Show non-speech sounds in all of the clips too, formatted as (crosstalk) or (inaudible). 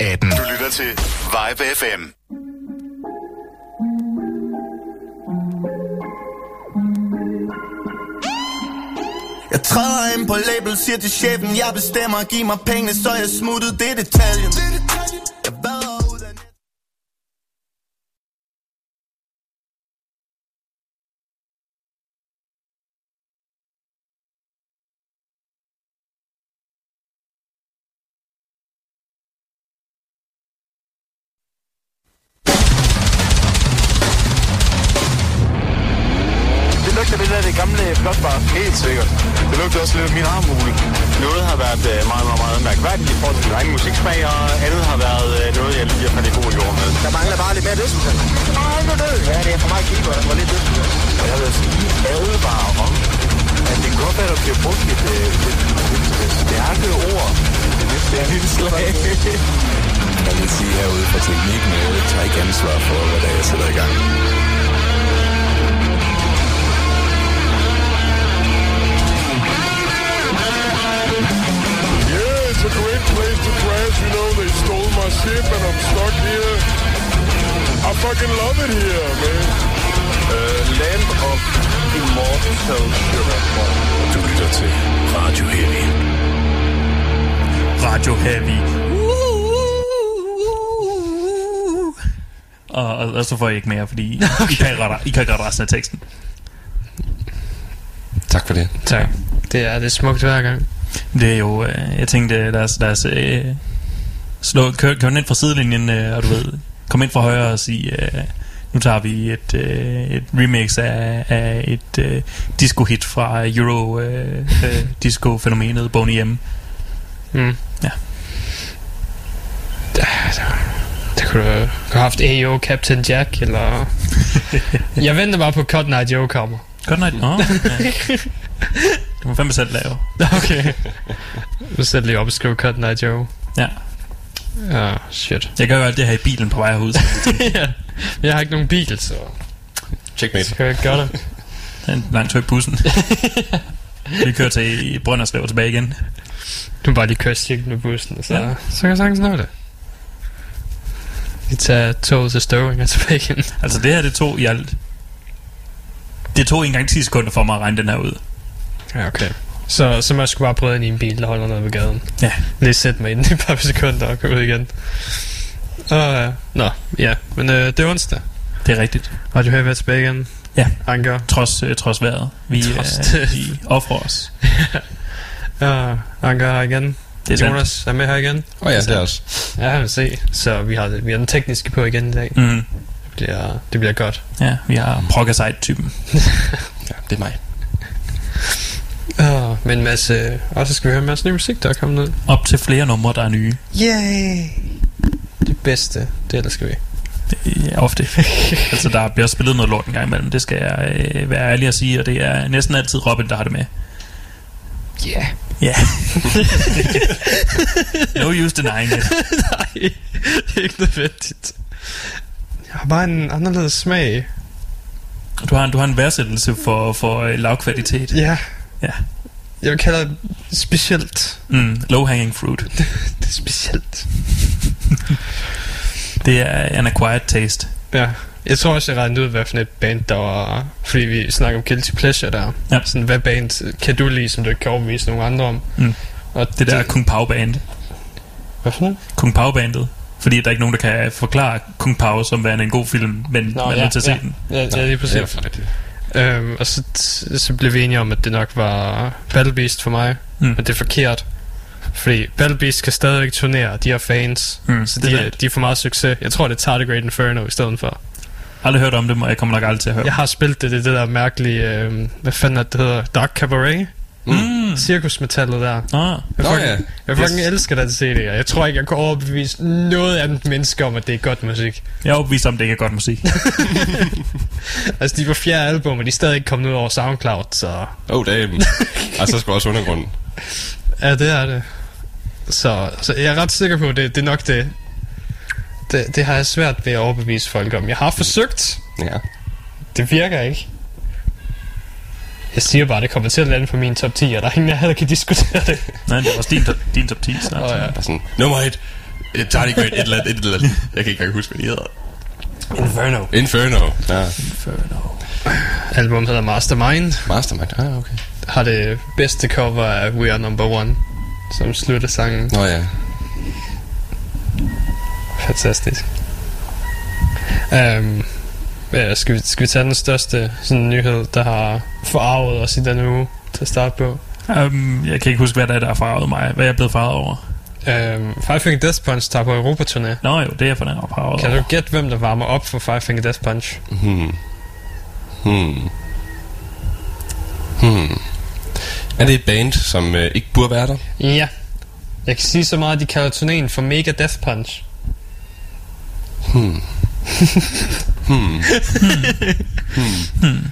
er 18. Du lytter til Vibe FM. Jeg træder ind på label, siger til chefen, jeg bestemmer, giv mig penge, så jeg smuttet, det er detaljen. Jeg jeg ikke mere, fordi (laughs) okay. I, kan ikke rette, I kan ikke rette resten af teksten. Tak for det. Tak. Det er, det er smukt hver gang. Det er jo, øh, jeg tænkte, lad os, lad os øh, slå, kør, kør ned fra sidelinjen, øh, og du ved, kom ind fra højre og sige, øh, nu tager vi et, øh, et remix af, af et øh, disco-hit fra Euro øh, øh, disco-fænomenet Boney M. Mm. Ja. Der, der, der kunne du have haft AO Captain Jack, eller... (laughs) jeg venter bare på Cotton Eye Joe kommer. Godt night. Nå, ja. Du må fandme selv lave. (laughs) Okay. Du sætter lige op og skriver Cotton Eye Joe. Ja. Ja, oh, shit. Jeg gør jo alt det her i bilen på vej herud. (laughs) ja. Jeg har ikke nogen bil, så Checkmate. skal jeg ikke gøre det. Det er en lang tur i bussen. Vi kører til Brønderslev og tilbage igen. Du må bare lige køre cirkel med bussen, så, ja. så kan jeg sagtens nå det. Vi tager toget til Støvring og tilbage igen. Altså det her, det tog i alt... Det tog ikke engang 10 sekunder for mig at regne den her ud. Ja, okay. Så, så må jeg skulle bare prøve ind i en bil, der holder noget ved gaden. Ja. Lige sætte mig ind i et par sekunder og gå ud igen. Og, uh, nå, ja. Men uh, det er onsdag. Det er rigtigt. Radio Heavy er tilbage igen. Ja. Anker. Trods, øh, trods vejret. Vi, Trods øh, vi offrer os. (laughs) Ja, Anker er her igen. Det er sandt. Jonas er med her igen. Åh oh, ja, det er også. Ja, han vil se. Så vi har, vi har den tekniske på igen i dag. Mm. Det bliver, det bliver godt. Ja, vi har Progasite-typen. (laughs) Ja, det er mig. Uh, men en masse... Og så skal vi høre en masse ny musik, der er kommet ud. Op til flere numre, der er nye. Yay! Det bedste, det elsker vi. Ja, ofte. (laughs) altså, der bliver spillet noget lort en gang imellem. Det skal jeg øh, være ærlig at sige, og det er næsten altid Robin, der har det med. Ja. Yeah. Ja. (laughs) no use denying it. (laughs) Nej, det er ikke nødvendigt. Jeg har bare en anderledes smag. Du har, en- du har en værdsættelse for, for øh, lavkvalitet. Ja. Ja. Jeg vil kalde det specielt. Mm, low hanging fruit. (laughs) Det er specielt. Det er an acquired taste. Ja. Jeg tror også, jeg regnede ud, hvad for et band der var... Fordi vi snakker om Guilty Pleasure der. Ja. Sådan, hvad band kan du lide, som du ikke kan overbevise nogen andre om? Mm. Og Det der Kung Pao band. Hvad for noget? Kung Pao bandet. Fordi der er ikke nogen, der kan forklare Kung Pao som værende en god film, men Nå, man er ja, nødt til at se ja. den. Ja, ja, lige præcis. Det er rigtigt. Øhm, og så, så blev vi enige om, at det nok var Battle Beast for mig. Mm. Men det er forkert. Fordi Battle Beast kan stadigvæk turnere, de har fans. Mm, Så det de, er er, de får meget succes. Jeg tror, det er Tardigrade Inferno i stedet for. Aldrig hørt om det, og jeg kommer nok aldrig til at høre. Jeg har spillet det, det, det der mærkelige, øh, hvad fanden er det, det hedder? Dark Cabaret? Mm. Cirkusmetallet der. Ah, Jeg fucking, ja. jeg fucking Yes. elsker den CD, og jeg tror ikke, jeg kan overbevise noget andet menneske om, at det er godt musik. jeg er overbevist om, at det ikke er godt musik. (laughs) Altså, de var fjerde album, og de er stadig ikke kommet ud over SoundCloud, så... Oh, damn. altså, skal også undergrunden. Ja, det er det. Så, så jeg er ret sikker på, at det, det er nok det. Det. Det har jeg svært ved at overbevise folk om. Jeg har forsøgt. Ja. Det virker ikke. Jeg siger bare, at det kommer til at lande på min top 10, og der er ingen af jer, der kan diskutere det. Nej, det var også din, top- din top 10. Så. Åh, ja. Sådan, nummer et. Et Tardigrade, et eller andet, et eller andet. Jeg kan ikke engang huske, hvad de hedder. Inferno. Inferno. Ja. Album hedder Mastermind. Mastermind. Ah, okay. Har det bedste cover af We Are Number One, som slutter sangen. Nå ja. Fantastisk. Um, ja, skal, vi, skal vi tage den største sådan, nyhed, der har forarvet os i denne uge til at starte på? Um, jeg kan ikke huske, hvad der er, der har farvet mig. Hvad er jeg blevet farvet over? Um, Five Finger Death Punch tager på Europaturné. Nå jo, det er jeg for den er farvet Kan over. du gætte, hvem der varmer op for Five Finger Death Punch? Hmm. Hmm. Hmm. Er det et band, som øh, ikke burde være der? Ja. Jeg kan sige så meget, at de kalder turnéen for Mega Death Punch. Hmm. hmm. hmm.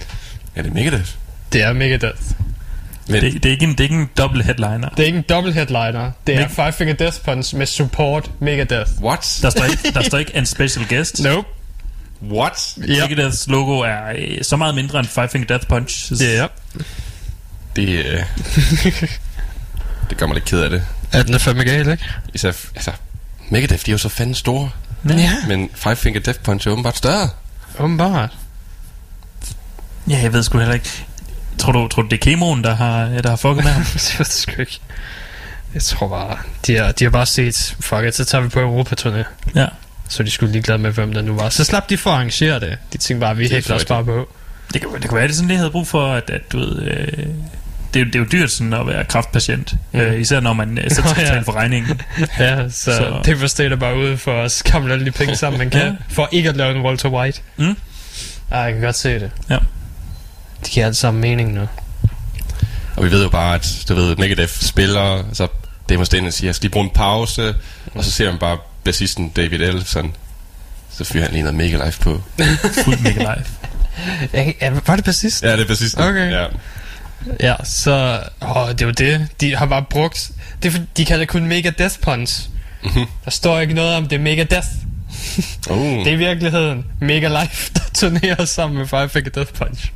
Er det Megadeth? Det er Mega Death. Men, Det, det, er ikke en, det er ikke en dobbelt headliner. Det er ikke en dobbelt headliner. Det er Me- Five Finger Death Punch med support Mega Death. What? Der står ikke, der står ikke en special guest. Nope. What? Yep. Megadeths logo er øh, så meget mindre end Five Finger Death Punch. Ja. Det, øh, det gør mig lidt ked af det. Er den er fandme gal, ikke? Især, altså, Megadeth, de er jo så fanden store. Ja. Men Five Finger Death Punch er åbenbart større. Åbenbart. Ja, jeg ved sgu heller ikke. Tror du, tror du det er kemoen, der har, der har fucket med ham? (laughs) det ved jeg sgu ikke. Jeg tror bare, de har, de har bare set, fuck it, så tager vi på Europaturné. Ja. Så de skulle ligeglade med, hvem der nu var. Så slap de for at arrangere det. De tænkte bare, vi er hækler os bare på. Det kan, det kan være, det sådan, det havde brug for, at, at du ved... Øh, det, er, jo- det er jo dyrt sådan at være kraftpatient. Mm. Øh, især når man øh, selv (laughs) skal ja. betale for regningen. Ja, så, Så- så. det var stedet bare ude for at skamle alle de penge sammen, man kan. Ja. ja. For ikke at lave en Walter White. Mm. Ej, jeg kan godt se det. Ja. De giver alt sammen mening nu. Og vi ved jo bare, at du ved, Megadeth spiller, så Dave Mustaine siger, skal de bruge en pause? Og så ser man bare bassisten David Ellefson. Så fyrer han lige noget Mega Life på. Fuldt mega live. (laughs) Jeg, ja, var det bassist? Ja, det er bassisten. Okay. Ja. Ja, så... Åh, det er jo det. De har bare brugt... Det for- de kalder det kun Mega Death Punch. Mhm. Der står ikke noget om det er Mega Death. Uh, (laughs) Det er i virkeligheden Mega Life, der turnerer sammen med Five Finger Death Punch.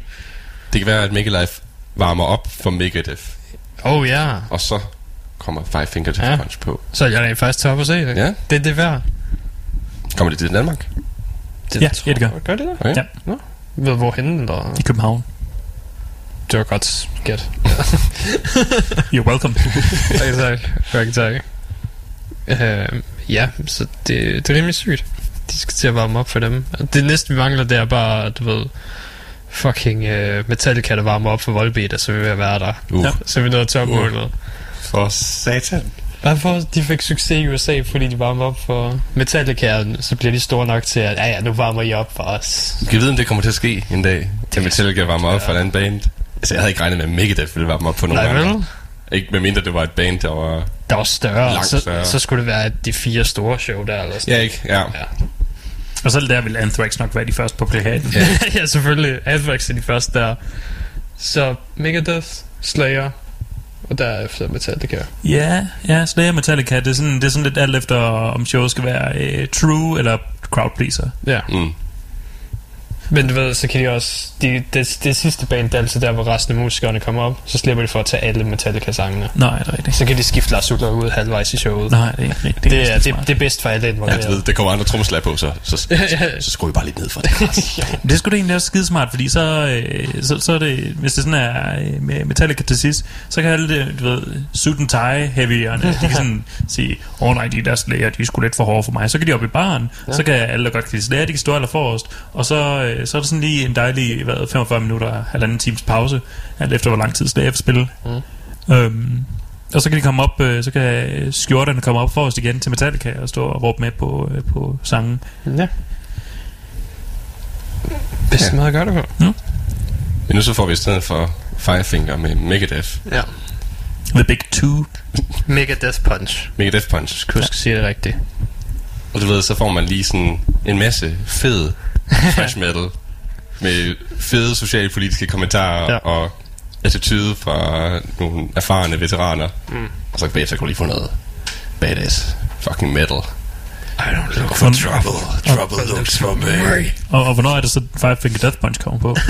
det kan være, at Mega Life varmer op for Megadeth. Oh ja. Og så kommer Five Finger Death Ja. Punch på. Så jeg er faktisk top at se det. Ja. Det er det værd. Kommer det til Danmark? Det Ja, tror ja, det gør. Gør det det? Okay. Ja. Ved hvorhenne, eller? I København. Det var godt gæt. (laughs) You're welcome. (laughs) tak, tak. Tak, tak. Uh, ja, så det, det er rimelig sygt. De skal til at varme op for dem. Det næste, vi mangler, det er bare, du ved, fucking uh, Metallica, der varmer op for Volbeat, og så er vi at være der. Uh. Ja. Så er vi nået topmålet. Uh. For satan. Hvorfor de fik succes i USA, fordi de varmer op for Metallica, så bliver de store nok til, at ja, ja, nu varmer I op for os. Kan vi vide, om det kommer til at ske en dag? Kan Metallica varme op for en anden band? Altså, jeg havde ikke regnet med, at Megadeth ville varme op for nogen Nej, andre. Ikke med mindre det var et band, der var... Der var større, Langt så, større. så skulle det være de fire store show der, eller sådan Ja, ikke? Ja. Ja. Og selv der vil Anthrax nok være de første på plakaten. Ja. (laughs) ja, selvfølgelig. Anthrax er de første der. Så Megadeth, Slayer, og derefter Metallica. Ja, ja, Slayer Metallica, det er sådan, det er sådan lidt alt efter, om showet skal være øh, true eller crowd pleaser. Ja. Mm. Men du ved, så kan de også... De, det, det sidste band, det er altid der, hvor resten af musikerne kommer op. Så slipper de for at tage alle Metallica-sangene. Nej, det er rigtigt. Så kan de skifte Lars Ulrik ud halvvejs i showet. Nej, det er ikke rigtigt. Det, er, det, det er bedst for alle Ja, du ved, involverede. der kommer andre trommeslag på, så, så, så, (laughs) Ja. så skruer vi bare lidt ned for det. (laughs) Det er sgu da egentlig også skide smart, fordi så, øh, så, så er det, hvis det sådan er øh, med Metallica til sidst, så kan alle det, du ved, suit and tie heavyerne, de kan sådan (laughs) sige, åh oh, nej, de der Slayer, de er sgu lidt for hårde for mig. Så kan de op i baren, ja. så kan alle, der godt kan lide Slayer, de kan stå aller forrest, og så, øh, så er der sådan lige en dejlig, hvad, 45 minutter, halvanden times pause, alt efter hvor lang tid Slayer vil spille. Mm. Øhm, og så kan de komme op, øh, så kan skjorterne komme op forrest igen til Metallica og stå og råbe med på, øh, på sangen. ja. Bedste Ja. måde at gøre det på. Men nu så får vi i stedet for Firefinger med Megadeth. Ja. The Big Two. Megadeth Punch. Megadeth Punch. Husk at sige det rigtigt. Og du ved, så får man lige sådan en masse fed thrash metal med fede socialpolitiske kommentarer Ja. og attitude fra nogle erfarne veteraner. Mm. Og så bagefter kan du lige få noget badass fucking metal. I don't look for trouble. Trouble looks for me. Og, og hvornår er det så Five Finger Death Punch kommer på? (laughs)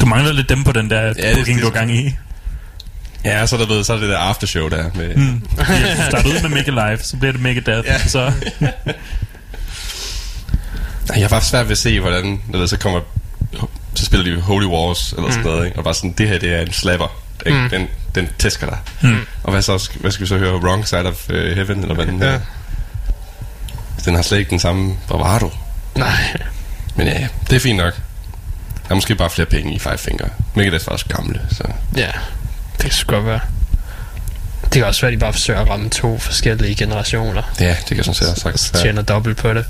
du mangler lidt dem på den der ja, booking, det- du har gang i. Ja, så er der ved, så er det der aftershow der med... Mm. Ja, starter ud med Mega Live, så bliver det Mega Death, ja. så... (laughs) Jeg har bare svært ved at se, hvordan... Ved, så kommer... Så spiller de Holy Wars eller sådan Mm. noget, ikke? Og bare sådan, det her, det er en slapper. Ikke? Mm. Den, den tæsker dig. Mm. Og hvad så? Hvad skal vi så høre? Wrong Side of uh, Heaven, eller hvad den Ja. ja. Den har slet ikke den samme bravado. Nej. Men ja, det er fint nok. Der er måske bare flere penge i Five Finger. Megadeth var også gamle, så... Ja, det sgu godt være. Det kan også være, at de bare forsøger at ramme to forskellige generationer. Ja, det kan sådan set også sagtens Så tjener dobbelt på det.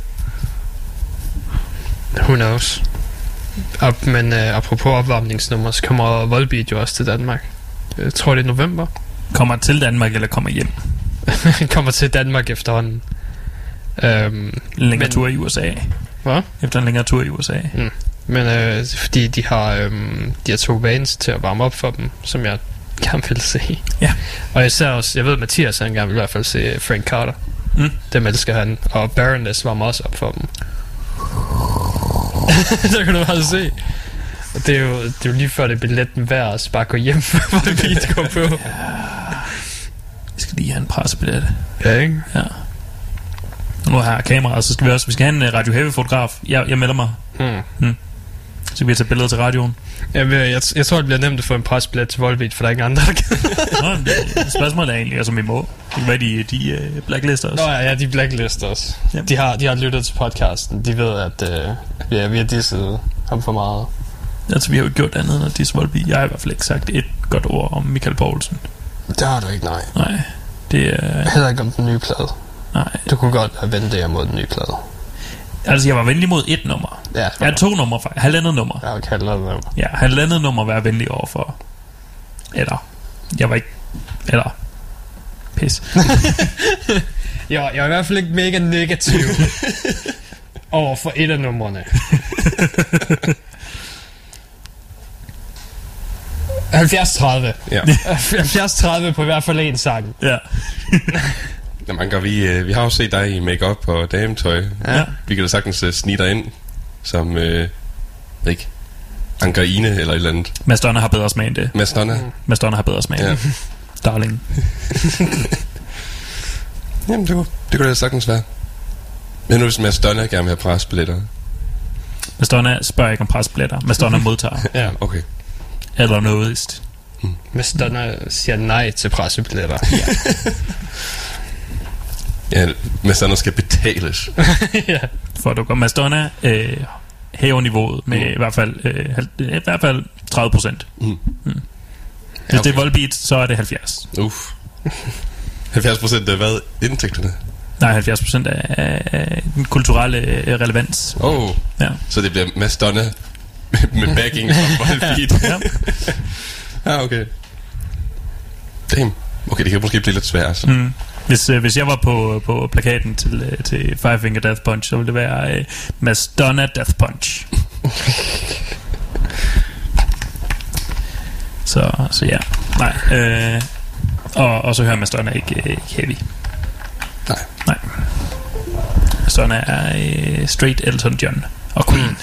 Who knows? Op, men uh, apropos opvarmningsnummer, så kommer Volbeat jo også til Danmark. Jeg tror, det er november. Kommer til Danmark eller kommer hjem. (laughs) kommer til Danmark efterhånden. Um, En længere Men- tur i USA. Hvad? Efter en længere tur i USA. Men øh, fordi de har, øhm, de har to bands til at varme op for dem, som jeg gerne vil se. Ja. Og især også, jeg ved Mathias, han gerne vil i hvert fald se Frank Carter. Mm. Dem elsker han. Og Baroness varmer også op for dem. (laughs) der kan du bare se. Og det er jo, det er jo lige før det er billetten værd at bare gå hjem, (laughs) hvor det går på. Vi skal lige have en pressebillet. Ja, ikke? Ja. Nu har jeg kamera, så skal vi også, vi skal have en uh, Radio Heavy fotograf. Jeg, jeg melder mig. Hmm. Så kan vi tage billeder til radioen. Jeg, jeg, jeg, jeg tror, det bliver nemt at få en presbillet til Volbeat, for der er ingen andre, der kan. Nå, det- spørgsmålet er egentlig, altså, vi må. Det kan være, de, de uh, blacklister os. Nå ja, ja, de blacklister os. Jamen. De har, de har lyttet til podcasten. De ved, at øh, ja, vi har disset ham for meget. Altså, vi har jo ikke gjort andet end at disse Volby. Jeg har i hvert fald ikke sagt et godt ord om Michael Poulsen. Det har du ikke, nej. Nej, det er... Heller ikke om den nye plade. Nej. Du kunne godt have vendt jer mod den nye plade. Altså, jeg var venlig mod et nummer. Ja, Jeg har to numre. Halvandet nummer. jeg kalder det Ja, halvandet nummer være venlig overfor. Eller, jeg var ikke... Eller, pis. (laughs) jeg, jeg er i hvert fald ikke mega negativ (laughs) over for et af numrene. (laughs) 70-30. Ja. 70-30 på i hvert fald en sang. Ja. Jamen, Anker, vi, øh, vi har jo set dig i makeup og dametøj. Ja. Vi kan da sagtens uh, snige dig ind som, øh, ikke, Ankerine eller et eller andet. Madonna har bedre smag end det. Mads Donna. Mm. Madonna har bedre smag end Ja. det. (laughs) Darling. (laughs) Jamen, det kunne, det kunne da sagtens være. Men nu hvis Mads gerne vil have presbilletter. Madonna spørger ikke om presbilletter. Madonna (laughs) modtager. Ja. Okay. Eller noget. Hvis Donna siger nej til pressebilletter. Ja, Mads Donna skal betales. (laughs) ja. For at du går Madonna øh, hæver niveauet med Mm. i hvert fald øh, i hvert fald 30 procent. Mm. Hvis Ja, det er okay. Volbeat, så er det 70. Uff. 70 procent af hvad? Indtægterne? Nej, 70 procent af, af den kulturelle øh, relevans. Oh. Ja. Så det bliver Mads Donna med, (laughs) med backing fra (laughs) Volbeat. Ja. ja, okay. Damn. Okay, det kan måske blive lidt svært. Så. Mm. Hvis, øh, hvis jeg var på, på plakaten til, øh, til Five Finger Death Punch, så ville det være øh, Madonna Death Punch. (laughs) så, så ja. Nej. Øh, og, og så hører Madonna ikke, øh, ikke heavy. Nej. Nej. Madonna er øh, straight Elton John og Queen.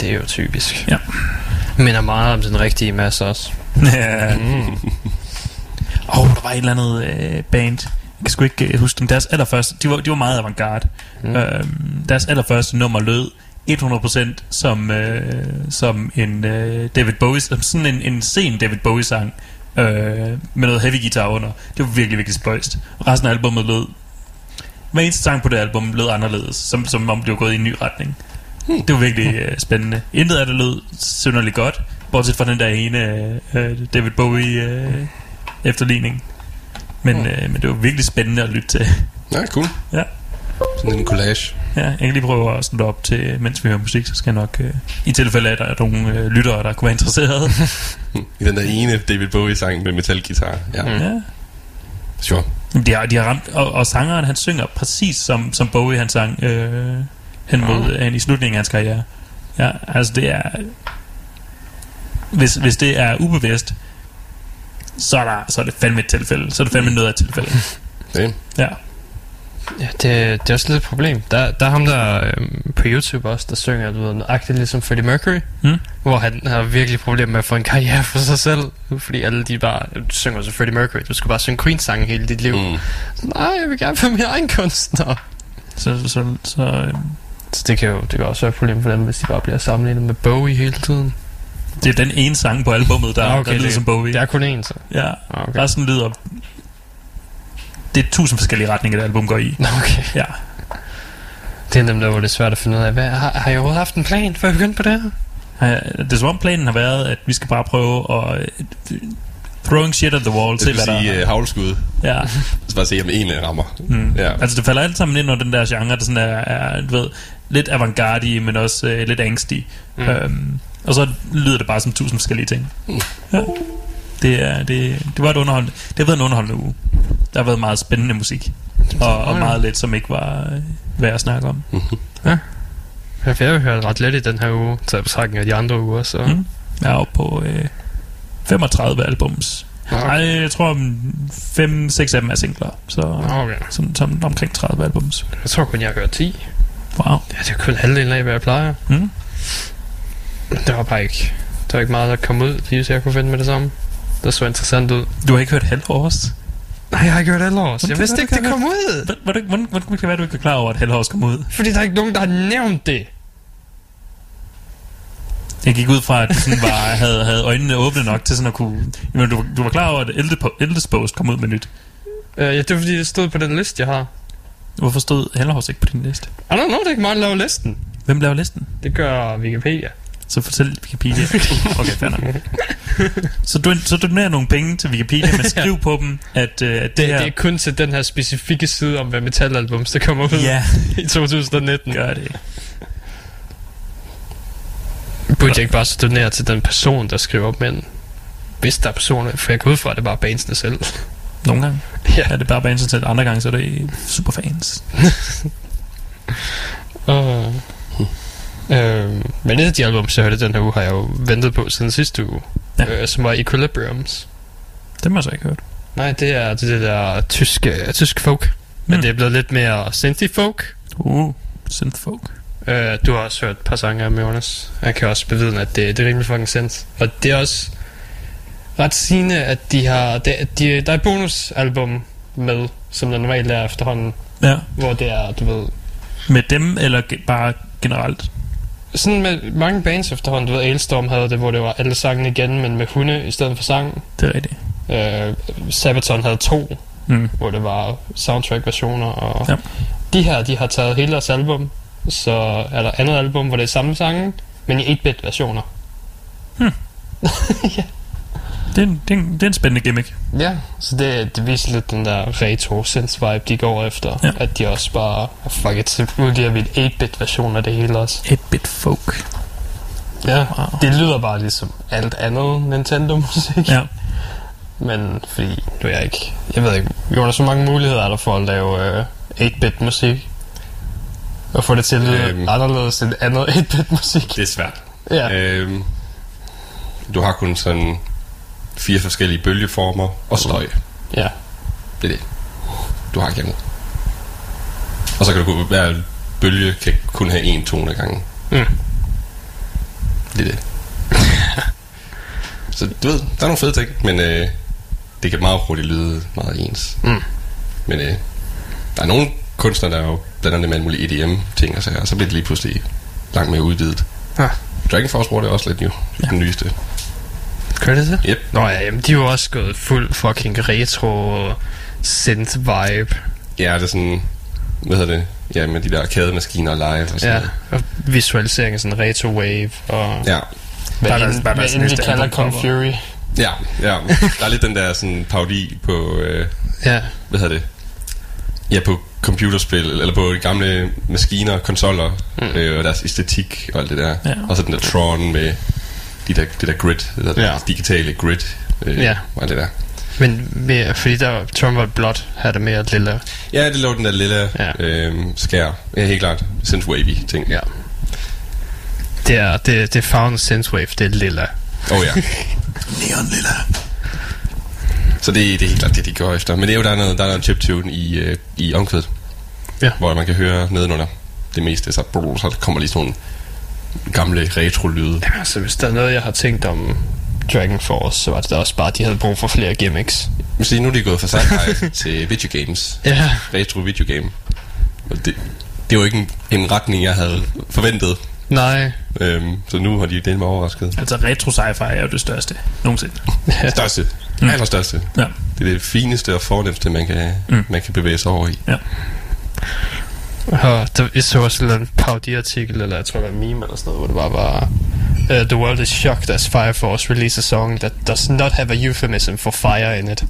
Det er jo typisk. Ja. Minder meget om den rigtige masse også. (laughs) Ja. Mm. Åh, oh, der var et eller andet øh, band. Jeg kan sgu ikke øh, huske dem. Deres allerførste, de var, de var meget avantgarde. Mm. Øhm, deres allerførste nummer lød 100% som, øh, som en øh, David Bowie, som sådan en, en sen David Bowie sang øh, med noget heavy guitar under. Det var virkelig, virkelig spøjst. Resten af albumet lød hver eneste sang på det album lød anderledes, som, som om det var gået i en ny retning. Hmm. Det var virkelig øh, spændende. Intet af det lød synderligt godt, bortset fra den der ene øh, David Bowie øh, efterligning. Men, øh, men det var virkelig spændende at lytte til. Ja, cool. Ja. Sådan en collage. Ja, jeg kan lige prøve at slutte op til, mens vi hører musik, så skal jeg nok, øh, i tilfælde af, at der er nogle øh, lyttere, der kunne være interesserede. (laughs) I den der ene David Bowie-sang med metalgitar. Ja, Mm. mm. ja. sure. De har, de har ramt, og, og sangeren han synger præcis som, som Bowie han sang øh, hen mod øh, i slutningen af hans karriere. Ja, altså det er... Hvis, hvis det er ubevidst, så er, der, så er det fandme et tilfælde. Så er det fandme noget af et tilfælde. (laughs) Det. Ja. Ja, det, det er også lidt et problem. Der, der er ham der øhm, på YouTube også, der synger, du ved, nøjagtigt ligesom Freddie Mercury. Mm. Hvor han har virkelig problemer med at få en karriere for sig selv. Fordi alle de bare du synger så Freddie Mercury. Du skal bare synge Queen-sange hele dit liv. Mm. Nej, jeg vil gerne være min egen kunstner. Så, så, så øh, Så det kan jo det kan også være et problem for dem, hvis de bare bliver sammenlignet med Bowie hele tiden. Det er den ene sang på albummet, der, Ah, okay, der lyder det, som Bowie. Det er kun én, så. Ja, Ah, okay. resten lyder... Det er tusind forskellige retninger, det album går i. (laughs) Okay. Ja. Det er dem der, hvor det er svært at finde ud af. Hvad, har, har jeg overhovedet haft en plan, før jeg begyndte på det her? Øh, Det er som om planen har været, at vi skal bare prøve at... øh, Throwing shit at the wall, Det se vil hvad der sige er. uh, havlskud. Ja. (laughs) Så bare se, om en af rammer. Mm. Ja. Altså det falder alt sammen ind under den der genre Der sådan er, er du ved, Lidt avantgarde Men også øh, lidt angstig Mm. mm. øhm, Og så lyder det bare som tusind forskellige ting Mm. ja. det, er, det, det var et underholdende Det har været en underholdende uge Der har været meget spændende musik Og, og Ja. meget lidt som ikke var værd at snakke om Ja, for jeg har hørt ret lidt i den her uge, taget betragtning af de andre uger, så... Mm. Jeg er oppe på øh, 35 albums Okay. Nej, jeg tror 5-6 af dem er singler Så Okay. som, som omkring 30 albums Jeg tror kun, jeg har hørt 10. Wow Ja, det er kun halvdelen af, hvad jeg plejer. mm. Det var bare ikke... Der var ikke meget, der kom ud, lige så jeg kunne finde med det samme. Det så interessant ud. Du har ikke hørt Hellhorst? Nej, jeg har ikke hørt. Hvordan Jeg vidste det ikke, det kom ud. Hvordan, hvordan, hvordan, kan det være, du ikke er klar over, at Hellhorst kom ud? Fordi der er ikke nogen, der har nævnt det. Jeg gik ud fra, at du sådan var, (laughs) havde, havde øjnene åbne nok til sådan at kunne... Jamen, du, du var klar over, at Eldest Post kom ud med nyt. Uh, ja, det var fordi, det stod på den liste, jeg har. Hvorfor stod Hellhorst ikke på din liste? I don't know, det er ikke mig, der laver listen. Hvem laver listen? Det gør Wikipedia. Så fortæl Wikipedia. (laughs) Okay, fair nok. Så, du, så donerer nogle penge til Wikipedia, men (laughs) skriv på dem, at, uh, at det, Det, her... det er kun til den her specifikke side om, hvad metalalbums, der kommer ud Ja, (laughs) i 2019. gør det. Burde jeg ikke bare så donere til den person, der skriver op, men hvis der er personer, for jeg går ud fra, at det er bare bandsene selv. Nogle gange Ja. er det bare bands til, andre gange så er det superfans. Uh, øh, men et af de album, jeg hørte den her uge, har jeg jo ventet på siden sidste uge, Ja. øh, som var Equilibriums. Det har jeg så ikke hørt. Nej, det er det, det der tyske, tysk folk, men Mm. det er blevet lidt mere synthy folk. Uh, synthfolk. Øh, du har også hørt et par sange af Jonas. Jeg kan også bevidne, at det, det er rimelig fucking sendt. Og det er også ret sigende, at de har... De, de, der er et bonusalbum med, som der normalt er efterhånden, Ja. hvor det er, du ved... Med dem, eller ge- bare generelt? Sådan med mange bands efterhånden, du ved, Ailstorm havde det, hvor det var alle sangene igen, men med hunde i stedet for sang. Det er rigtigt. Øh, Sabaton havde to, Mm. hvor det var soundtrack-versioner, og Ja. de her, de har taget hele deres album, så er der andet album, hvor det er samme sange, men i 8-bit-versioner. (laughs) Det, er en, det, er en, det er en spændende gimmick. Ja, så det, det viser lidt den der retro synth vibe, de går efter. Ja. At de også bare, fuck it, udgiver vi en 8-bit version af det hele også. 8-bit folk. Ja, Wow. det lyder bare ligesom alt andet Nintendo-musik. Ja. Men fordi, nu er jeg ikke, jeg ved ikke, Jonas, så mange muligheder er der for at lave øh, 8-bit musik. Og få det til at lyde Øhm. øhm. anderledes end andet 8-bit musik. Det er svært. Ja. Øhm, du har kun sådan fire forskellige bølgeformer og støj. ja. Det er det. Du har ikke andet. Og så kan du hver bølge kan kun have én tone ad gangen. Mm. Det er det. (laughs) så du ved, der er nogle fede ting, men øh, det kan meget hurtigt lyde meget ens. Mm. Men øh, der er nogle kunstnere, der er jo blandt andet med alle mulige EDM-ting og så, og så bliver det lige pludselig langt mere udvidet. Ja. Dragon Force bruger det også lidt nu, ja. den nyeste. Gør det det? Yep. Nå ja, jamen, de er jo også gået fuld fucking retro synth vibe. Ja, det er sådan, hvad hedder det? Ja, med de der arcade-maskiner live og sådan Ja, noget. og visualisering af sådan retro wave og Ja, hvad, Bare end, deres- bare hvad deres end vi kalder. Kong Fury. ja, ja. Der er lidt den der sådan parodi på, øh, Ja, hvad hedder det? Ja, på computerspil, eller på de gamle maskiner, konsoller, mm. øh, og deres æstetik og alt det der. Ja. Og så den der Tron med de der, det der grid, det der Ja. digitale grid, øh, Ja. og det der. men mere, fordi der var blot, havde det mere lille. Ja, det lå den der lille Ja. øh, skær. Ja, helt klart. Synthwavy ting. Ja. Det er, det, det er farven synthwave, det er lilla. Oh ja. (laughs) Neon lilla. Så det, det er helt klart det, de går efter. Men det er jo, der er noget, der er noget chiptune i, øh, i omkvædet. Ja. hvor man kan høre nedenunder det meste, så, brrr, så kommer lige sådan nogle gamle retro-lyde. Altså, hvis der er noget, jeg har tænkt om Dragon Force, så var det da også bare, at de havde brug for flere gimmicks. Men nu er de gået fra sci-fi (laughs) til video games. Ja. Retro video game. Og det, det var ikke en, en retning, jeg havde forventet. Nej. Øhm, så nu har de delt mig overrasket. Altså retro sci-fi er jo det største nogensinde. (laughs) Største. Mm. Allerstørste. Ja. Det er det fineste og fornemmeste, man kan, mm. man kan bevæge sig over i. Og der, jeg så også en parodiartikel, eller jeg tror, det var meme eller sådan noget, hvor det bare var... Uh, the world is shocked as Fire Force release a song that does not have a euphemism for fire in it.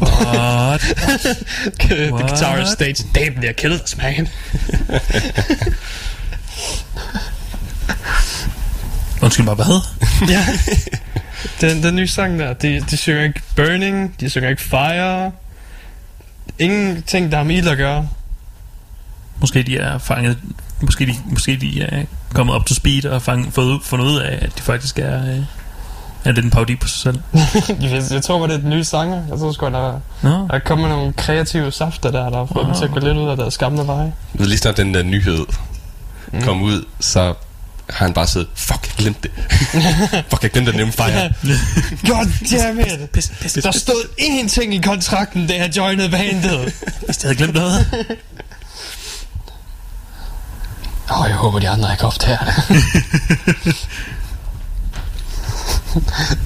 What? (laughs) the What? guitarist states, damn, they killed us, man. Undskyld mig, hvad? (laughs) ja. Den, den nye sang der, de, de synger ikke Burning, de synger ikke Fire. Ingen ting, der har med ild at gøre. Måske de er fanget Måske de, måske de er kommet op til speed Og fang, fået fundet ud af At de faktisk er øh, Er lidt en parodi på sig selv (laughs) jeg, tror, det er den nye sanger. Jeg tror sgu, der, Nå, der er kommet nogle kreative safter der, der har fået dem til at gå lidt ud af deres gamle veje. Lige snart den der nyhed mm. kom ud, så har han bare siddet, fuck, jeg glemte det. (laughs) fuck, jeg glemte at nævne Fire. God damn it! pis, pis, Der stod ingenting i kontrakten, da jeg joinede bandet. Hvis jeg havde glemt noget (laughs) Åh, oh, jeg håber, de andre ikke optager det.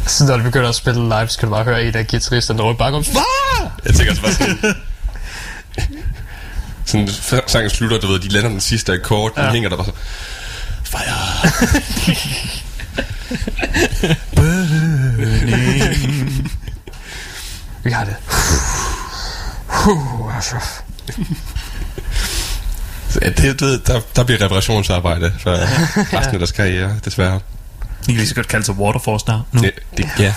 (laughs) så når de begynder at spille live, så kan du bare høre en af guitaristerne råbe bare om Far! Jeg tænker altså bare sådan... sådan f- sangen slutter, du ved, de lander den sidste akkord, ja. Den hænger der bare så... Fire! (laughs) Vi har det. Uh, Ashraf. Så, ja, det, du ved, der, der bliver reparationsarbejde for (laughs) resten af deres karriere, desværre. De kan lige så godt kalde sig Waterforce der nu. Det, det, ja.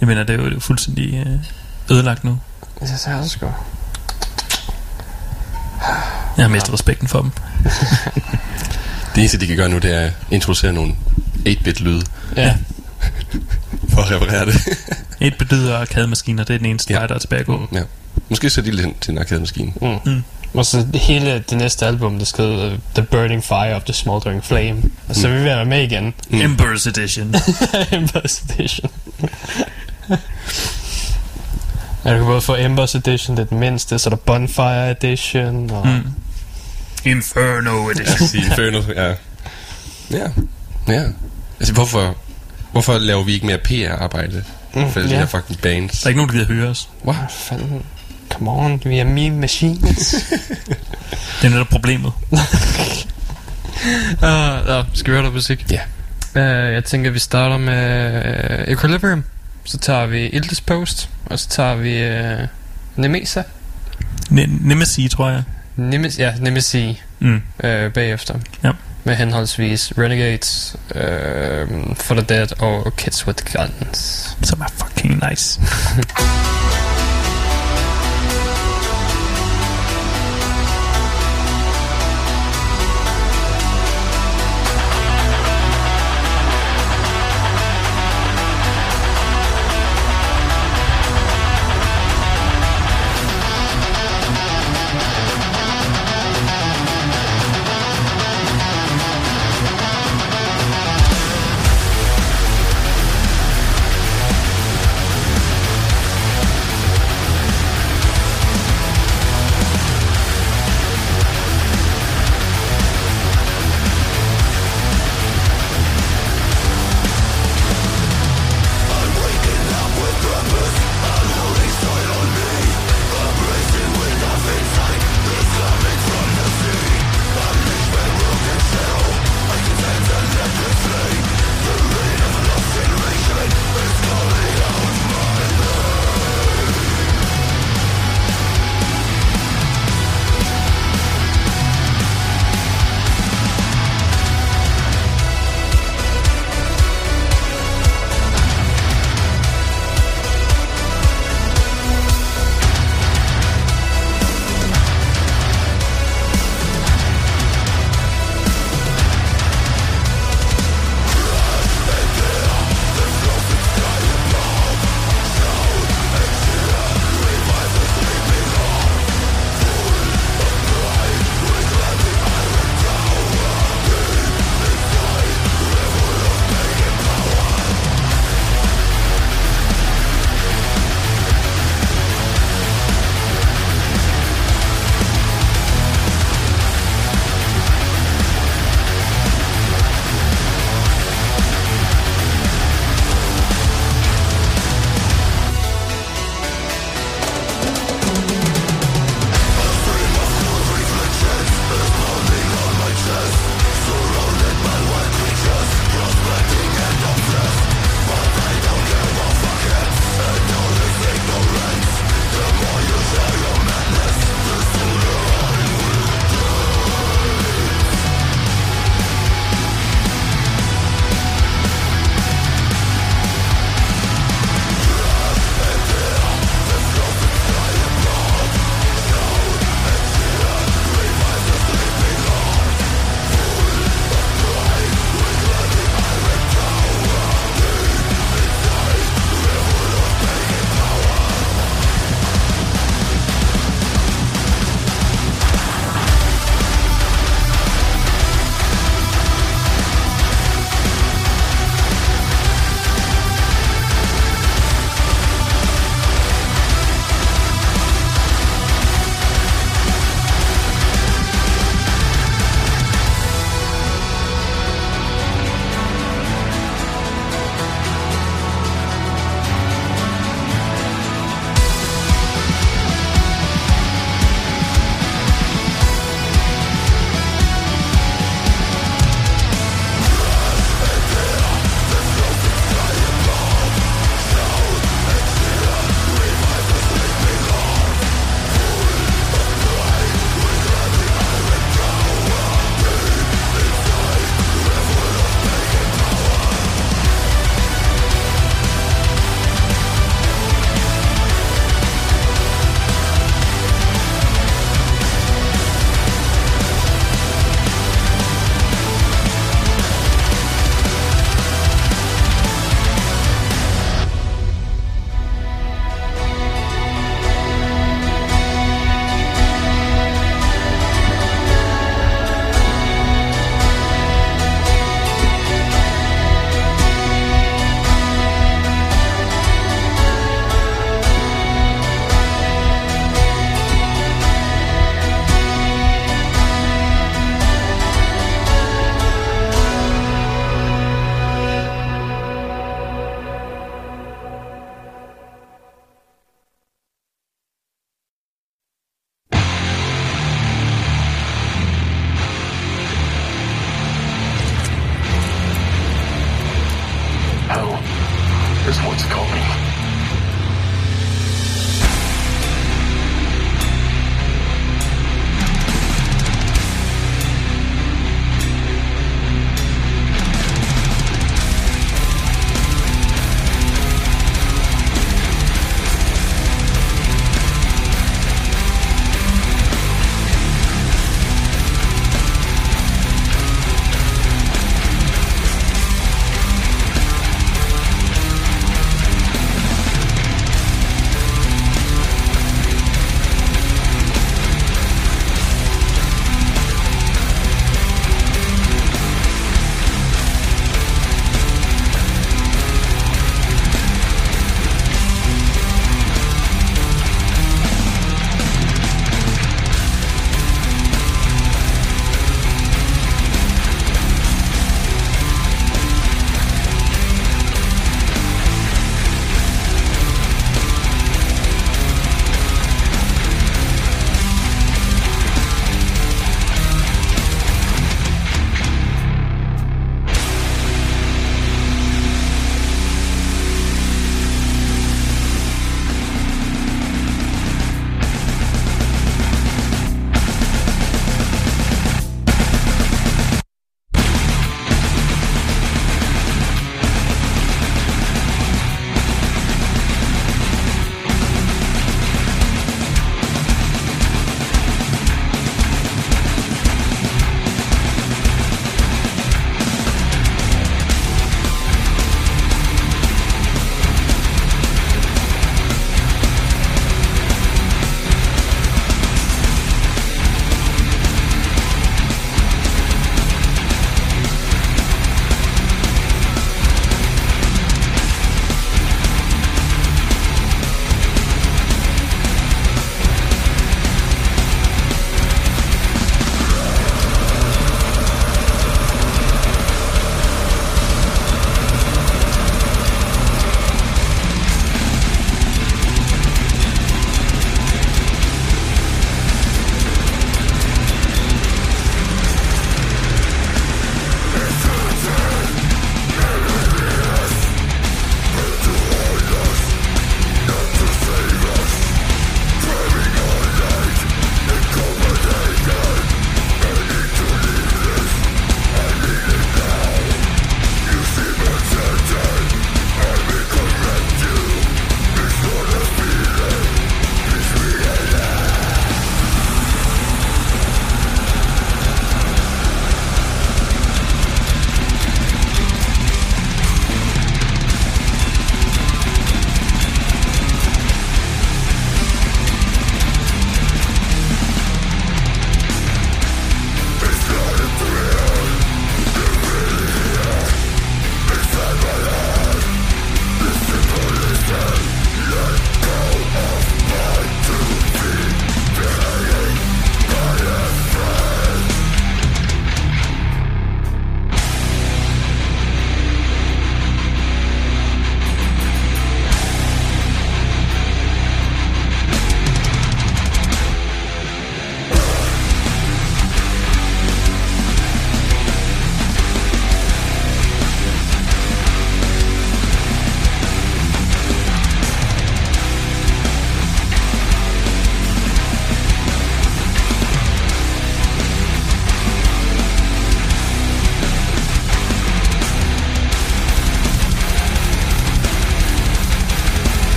Jeg mener, det er jo det er jo fuldstændig øh, ødelagt nu Det er også godt. Jeg har mistet respekten for dem (laughs) Det eneste, de kan gøre nu, det er at introducere nogle 8-bit-lyde Ja. (laughs) for at reparere det. Et bedyder arkademaskiner Det er den eneste Ja. vej, der er tilbage at gå ja. Måske sætte de lidt til en arkademaskine. Mm. Og så det hele det næste album, det skal hedde The Burning Fire of the Smoldering Flame. Og så vil vi være med igen. Mm. Embers Edition (laughs) Embers Edition. (laughs) ja, du kan både få Embers Edition, det er den mindste, så er der Bonfire Edition, og... Mm. Inferno Edition Inferno, ja. Ja, ja. Altså, hvorfor, hvorfor laver vi ikke mere PR-arbejde Mm, for de ja. her fucking bands? Der er ikke nogen, der gider høre os Hvad fanden? Come on, vi er meme machines. (laughs) Det er netop problemet (laughs) uh, ja, skal vi høre noget musik? Ja. Uh, jeg tænker, vi starter med uh, Equilibrium. Så tager vi Ildes Post, og så tager vi uh, Nemesa. Ne- Nemesis, tror jeg Nemes, ja, Nemesi mm. uh, bagefter. Ja. Med henholdsvis Renegades, uh, For the Dead og Kids with Guns. Som er fucking nice (laughs)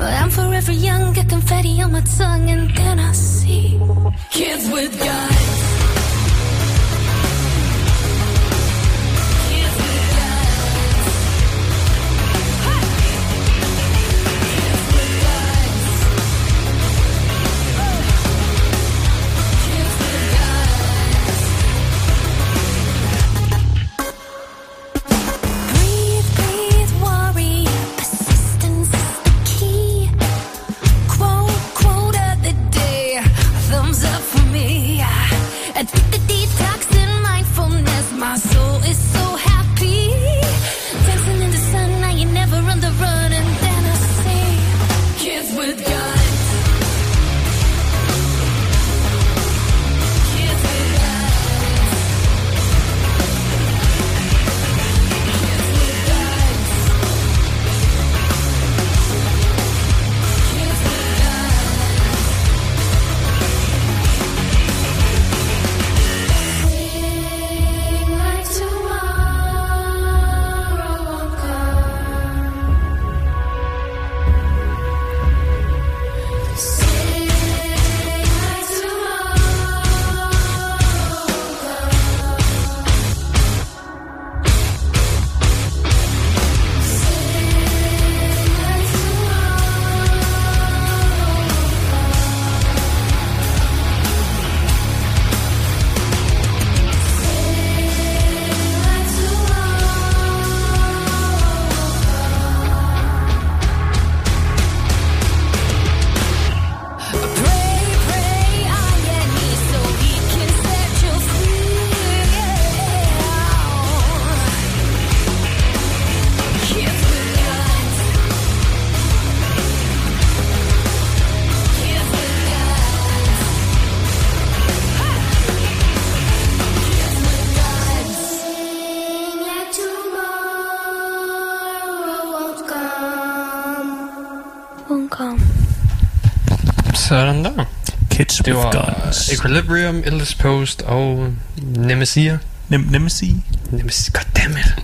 I'm forever young, get confetti on my tongue, and then I see kids with guns. Guns. Equilibrium, Eldest Post og Nemesia. Nem, nem at sige. Nemesia, goddammit.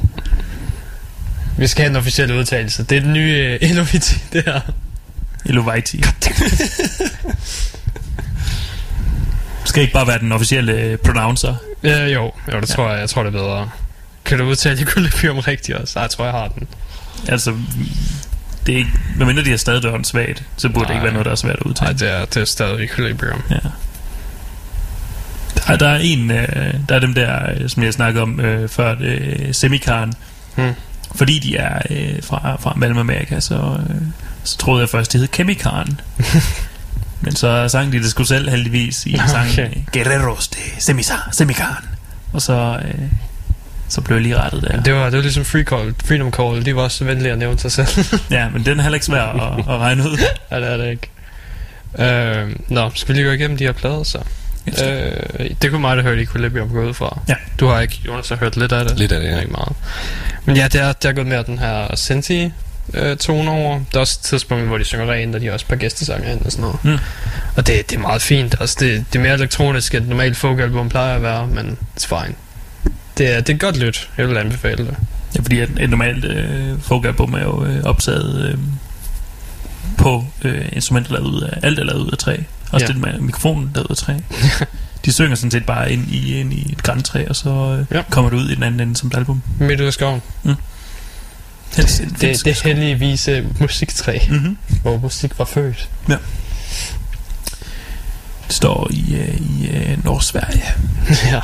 Vi skal have en officiel udtalelse. Det er den nye uh, Eloviti, (laughs) det her. Eloviti. Skal ikke bare være den officielle øh, pronouncer? Ja, jo, jo det tror jeg. Jeg tror, det er bedre. Kan du udtale Equilibrium rigtigt også? Jeg tror, jeg har den. Altså, det er ikke, medmindre de har stadig døren svagt, så burde det ikke Nej. være noget, der er svært at Nej, udtale. det er, det er stadig Equilibrium. Ja. Der, der er en, øh, der er dem der, øh, som jeg snakkede om øh, før, øh, Semikarn. Hmm. Fordi de er øh, fra, fra Mellemamerika, så, øh, så troede jeg først, det hed Kemikarn. (laughs) Men så sang de det sgu selv heldigvis i sangen okay. okay. Guerreros de Semisa, Semikarn. Og så, øh, så blev jeg lige rettet der. Det var, det var ligesom Free Call, Freedom Call. De var også venlige at nævne sig selv. (laughs) Ja, men den er heller ikke svær at, at regne ud. ja, det er det ikke. Øh, nå, skal vi lige gå igennem de her plader så? Øh, det kunne mig, der hørte Equilibrium gå ud fra. Ja. Du har ikke, Jonas, har hørt lidt af det. Lidt af det, ja. Ikke meget. Men ja, det er, det er gået mere den her Senti øh, tone over. Der er også et tidspunkt, hvor de synger rent, og de har også et par gæstesanger ind og sådan noget. Mm. Og det, det er meget fint. Altså, det, det er mere elektronisk, end normalt folkalbum plejer at være, men it's fine. Det er, det er godt lyt. Jeg vil anbefale det. Ja, fordi et, et normalt øh, folkalbum er jo øh, optaget øh, på øh, instrumenter lavet ud af, alt er lavet ud af træ. Også Ja. det med mikrofonen lavet af træ. (laughs) De synger sådan set bare ind i, ind i et græntræ, og så øh, Ja. ja. kommer det ud i den anden ende som et album. Midt ud af skoven. Helst en Det, finsk det skov. hellige vise musiktræ, Mhm. hvor musik var født. Det står i, øh, i øh, Nordsverige. (laughs) ja.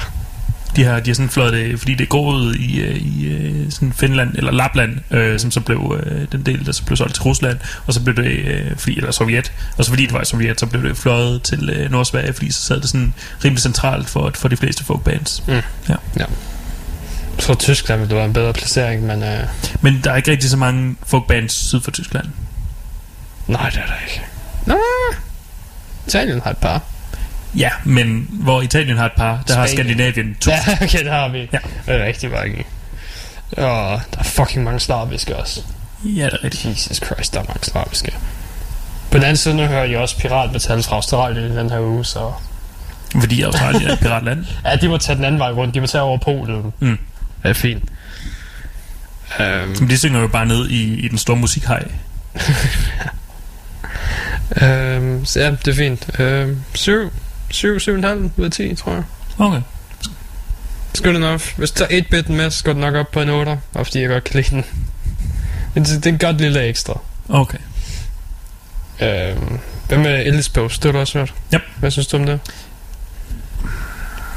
De har, de har sådan flået det, fordi det er groet i, øh, i øh, sådan Finland, eller Lapland, øh, som så blev øh, den del, der så blev solgt til Rusland, og så blev det, øh, fordi, eller Sovjet, og så fordi det var i Sovjet, så blev det fløjet til øh, Nordsverige, fordi så sad det sådan rimelig centralt for, for de fleste folkbands. Jeg tror, Tyskland ville være en bedre placering, men øh, Men der er ikke rigtig så mange folkbands syd for Tyskland. nej, det er der ikke. Nå, Italien har et par. Ja, men hvor Italien har et par, der har Spanien. Skandinavien to. Ja, (laughs) okay, der har vi. Ja. Rigtig mange. Og der er fucking mange slaviske også. Ja, det er rigtigt. Jesus Christ, der er mange slaviske. På den anden side, nu hører jeg også piratmetal fra Australien i den her uge, så... Fordi Australien er et piratland. (laughs) Ja, de må tage den anden vej rundt. De må tage over Polen. Mm. Er fint. Øhm, Men de synger jo bare ned i, i den store musikhej. (laughs) øhm, så ja, det er fint. Øhm, 7, 7, 7,5 ud af 10, tror jeg. Okay. It's good enough. Hvis du tager 8-bitten med, så går den nok op på en 8, og fordi jeg godt kan lide den. Men det, det er en godt lille ekstra. Okay. Øhm, hvad med Post? Det har du også hørt? Yep. Hvad synes du om det?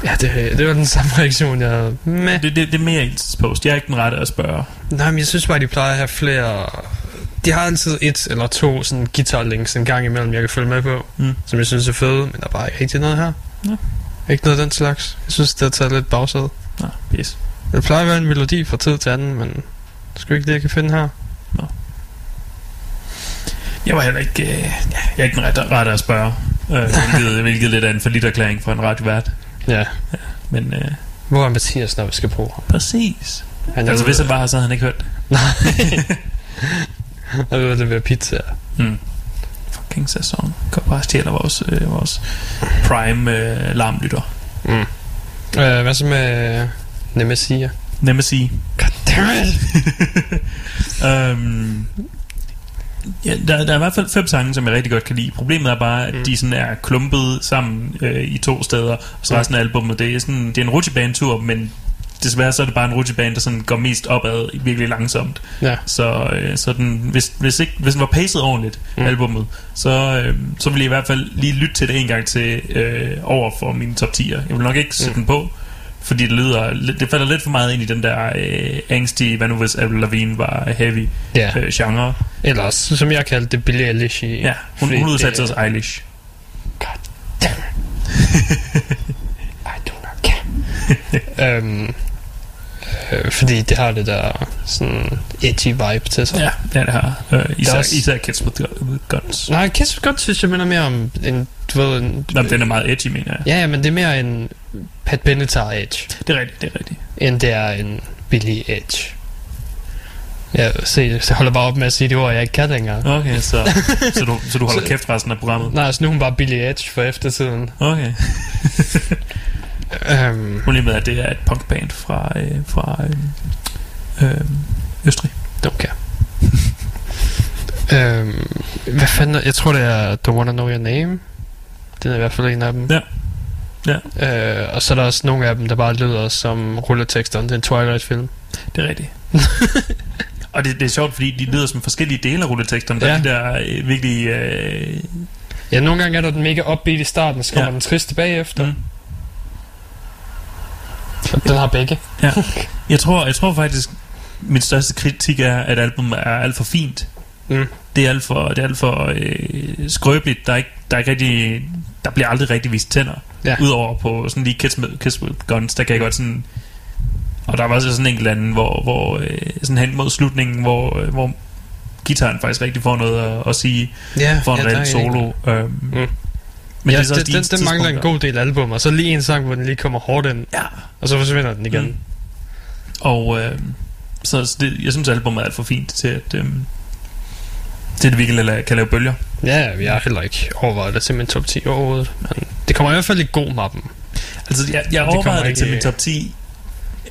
Ja, det, det var den samme reaktion, jeg havde. Meh. Det, det, det er mere ens post. Jeg er ikke den rette at spørge. Nej, men jeg synes bare, de plejer at have flere... De har altid et eller to sådan guitar links en gang imellem, jeg kan følge med på. Mm. Som jeg synes er fede, men der er bare ikke rigtig noget her. Ja. Ikke noget af den slags. Jeg synes, det har taget lidt bagsæde. Nå, pis. Det plejer at være en melodi fra tid til anden, men det sgu ikke det, jeg kan finde her. Jeg var heller ikke... Øh, ja, jeg er ikke den rette, rette at spørge. Øh, (laughs) hvilket, hvilket lidt er en forlitterklæring for en radiovært. Ja. Men øh, Hvor er Mathias, når vi skal bruge ham? præcis. Han er Altså hvis han bare har, så havde han ikke hørt det. (laughs) Ude at levere pizza. Mm. Fucking sæson. Kom bare og stjæler vores, øh, vores prime øh, larmlytter. Mm. Øh, hvad så med Nemesia? Nemesis. Goddammit! (laughs) øhm, ja, der, der er i hvert fald fem sange, som jeg rigtig godt kan lide. Problemet er bare, at mm. de sådan er klumpet sammen øh, i to steder. Og så resten af albumet, det er, sådan, det er en rutsjebanetur, men desværre så er det bare en rutsjebane, der sådan går mest opad virkelig langsomt. Ja. Så, øh, så den, hvis, hvis, ikke, hvis den var pacet ordentligt, Mm. albumet, så, øh, så ville jeg i hvert fald lige lytte til det en gang til øh, over for mine top 10'er. Jeg vil nok ikke sætte Mm. den på, fordi det lyder, det falder lidt for meget ind i den der øh, angsty, hvad nu hvis Avril Lavigne var heavy Ja. øh, genre. Ellers, som jeg kaldte det, Billie Eilish i... Ja, hun, hun udsatte sig også Eilish. (laughs) I do not care. (laughs) øhm, øh, fordi det har det der sådan edgy vibe til sig. Ja, ja det har. Øh, især, også- især Kids with, with Guns. Nej, Kiss godt synes jeg minder mere om en, du ved, en... Nå, den er meget edgy, mener jeg. Ja, ja, men det er mere en Pat Benatar Edge, Det er rigtigt, det er rigtigt. end det er en Billie Edge. Ja, se, så holder bare op med at sige de ord, jeg ikke kan længere. Okay, så, (laughs) så, du, så du holder Så- kæft resten af programmet. Nej, så nu er hun bare Billie Edge for eftertiden. Okay. (laughs) Øhm, Problemet er, at det er et punkband fra, øh, fra øh, øh, Østrig. care. (laughs) øhm, hvad fanden er, jeg tror det er The Wanna Know Your Name. Det er i hvert fald en af dem. Ja. Øh, og så er der også nogle af dem, der bare lyder som rulletekster. Det er en Twilight-film. Det er rigtigt. (laughs) Og det, det er sjovt, fordi de lyder som forskellige dele af rulleteksterne. Der Ja. er de der øh, virkelig... Øh, Ja, nogle gange er der den mega upbeat i starten, så kommer Ja. den triste bagefter. Mm. Den har begge. ja. jeg, tror, jeg tror faktisk, min største kritik er, at albumet er alt for fint. Mm. Det er alt for, det er alt for øh, skrøbeligt. Der er, ikke, der er ikke rigtig... Der bliver aldrig rigtig vist tænder. Ja. Udover på sådan lige Kiss, med, Kiss with Guns, der kan jeg godt sådan... Og der var også sådan en enkelt anden, hvor, hvor øh, sådan hen mod slutningen, hvor, øh, hvor gitaren faktisk rigtig får noget at, at sige Ja, for en ja, solo. Øhm, Mm. Men ja, det er så den, den, den mangler en god del album, og så lige en sang, hvor den lige kommer hårdt ind, Ja. og så forsvinder den igen. Mm. Og øh, så, så det, jeg synes, albumet er alt for fint til, at, øh, til at det virkelig la- kan lave bølger. Ja, vi har heller ikke overvejet det til min top 10 overhovedet. Men det kommer i hvert fald i god mappen. Altså, jeg, jeg overvejede det ikke- til min top 10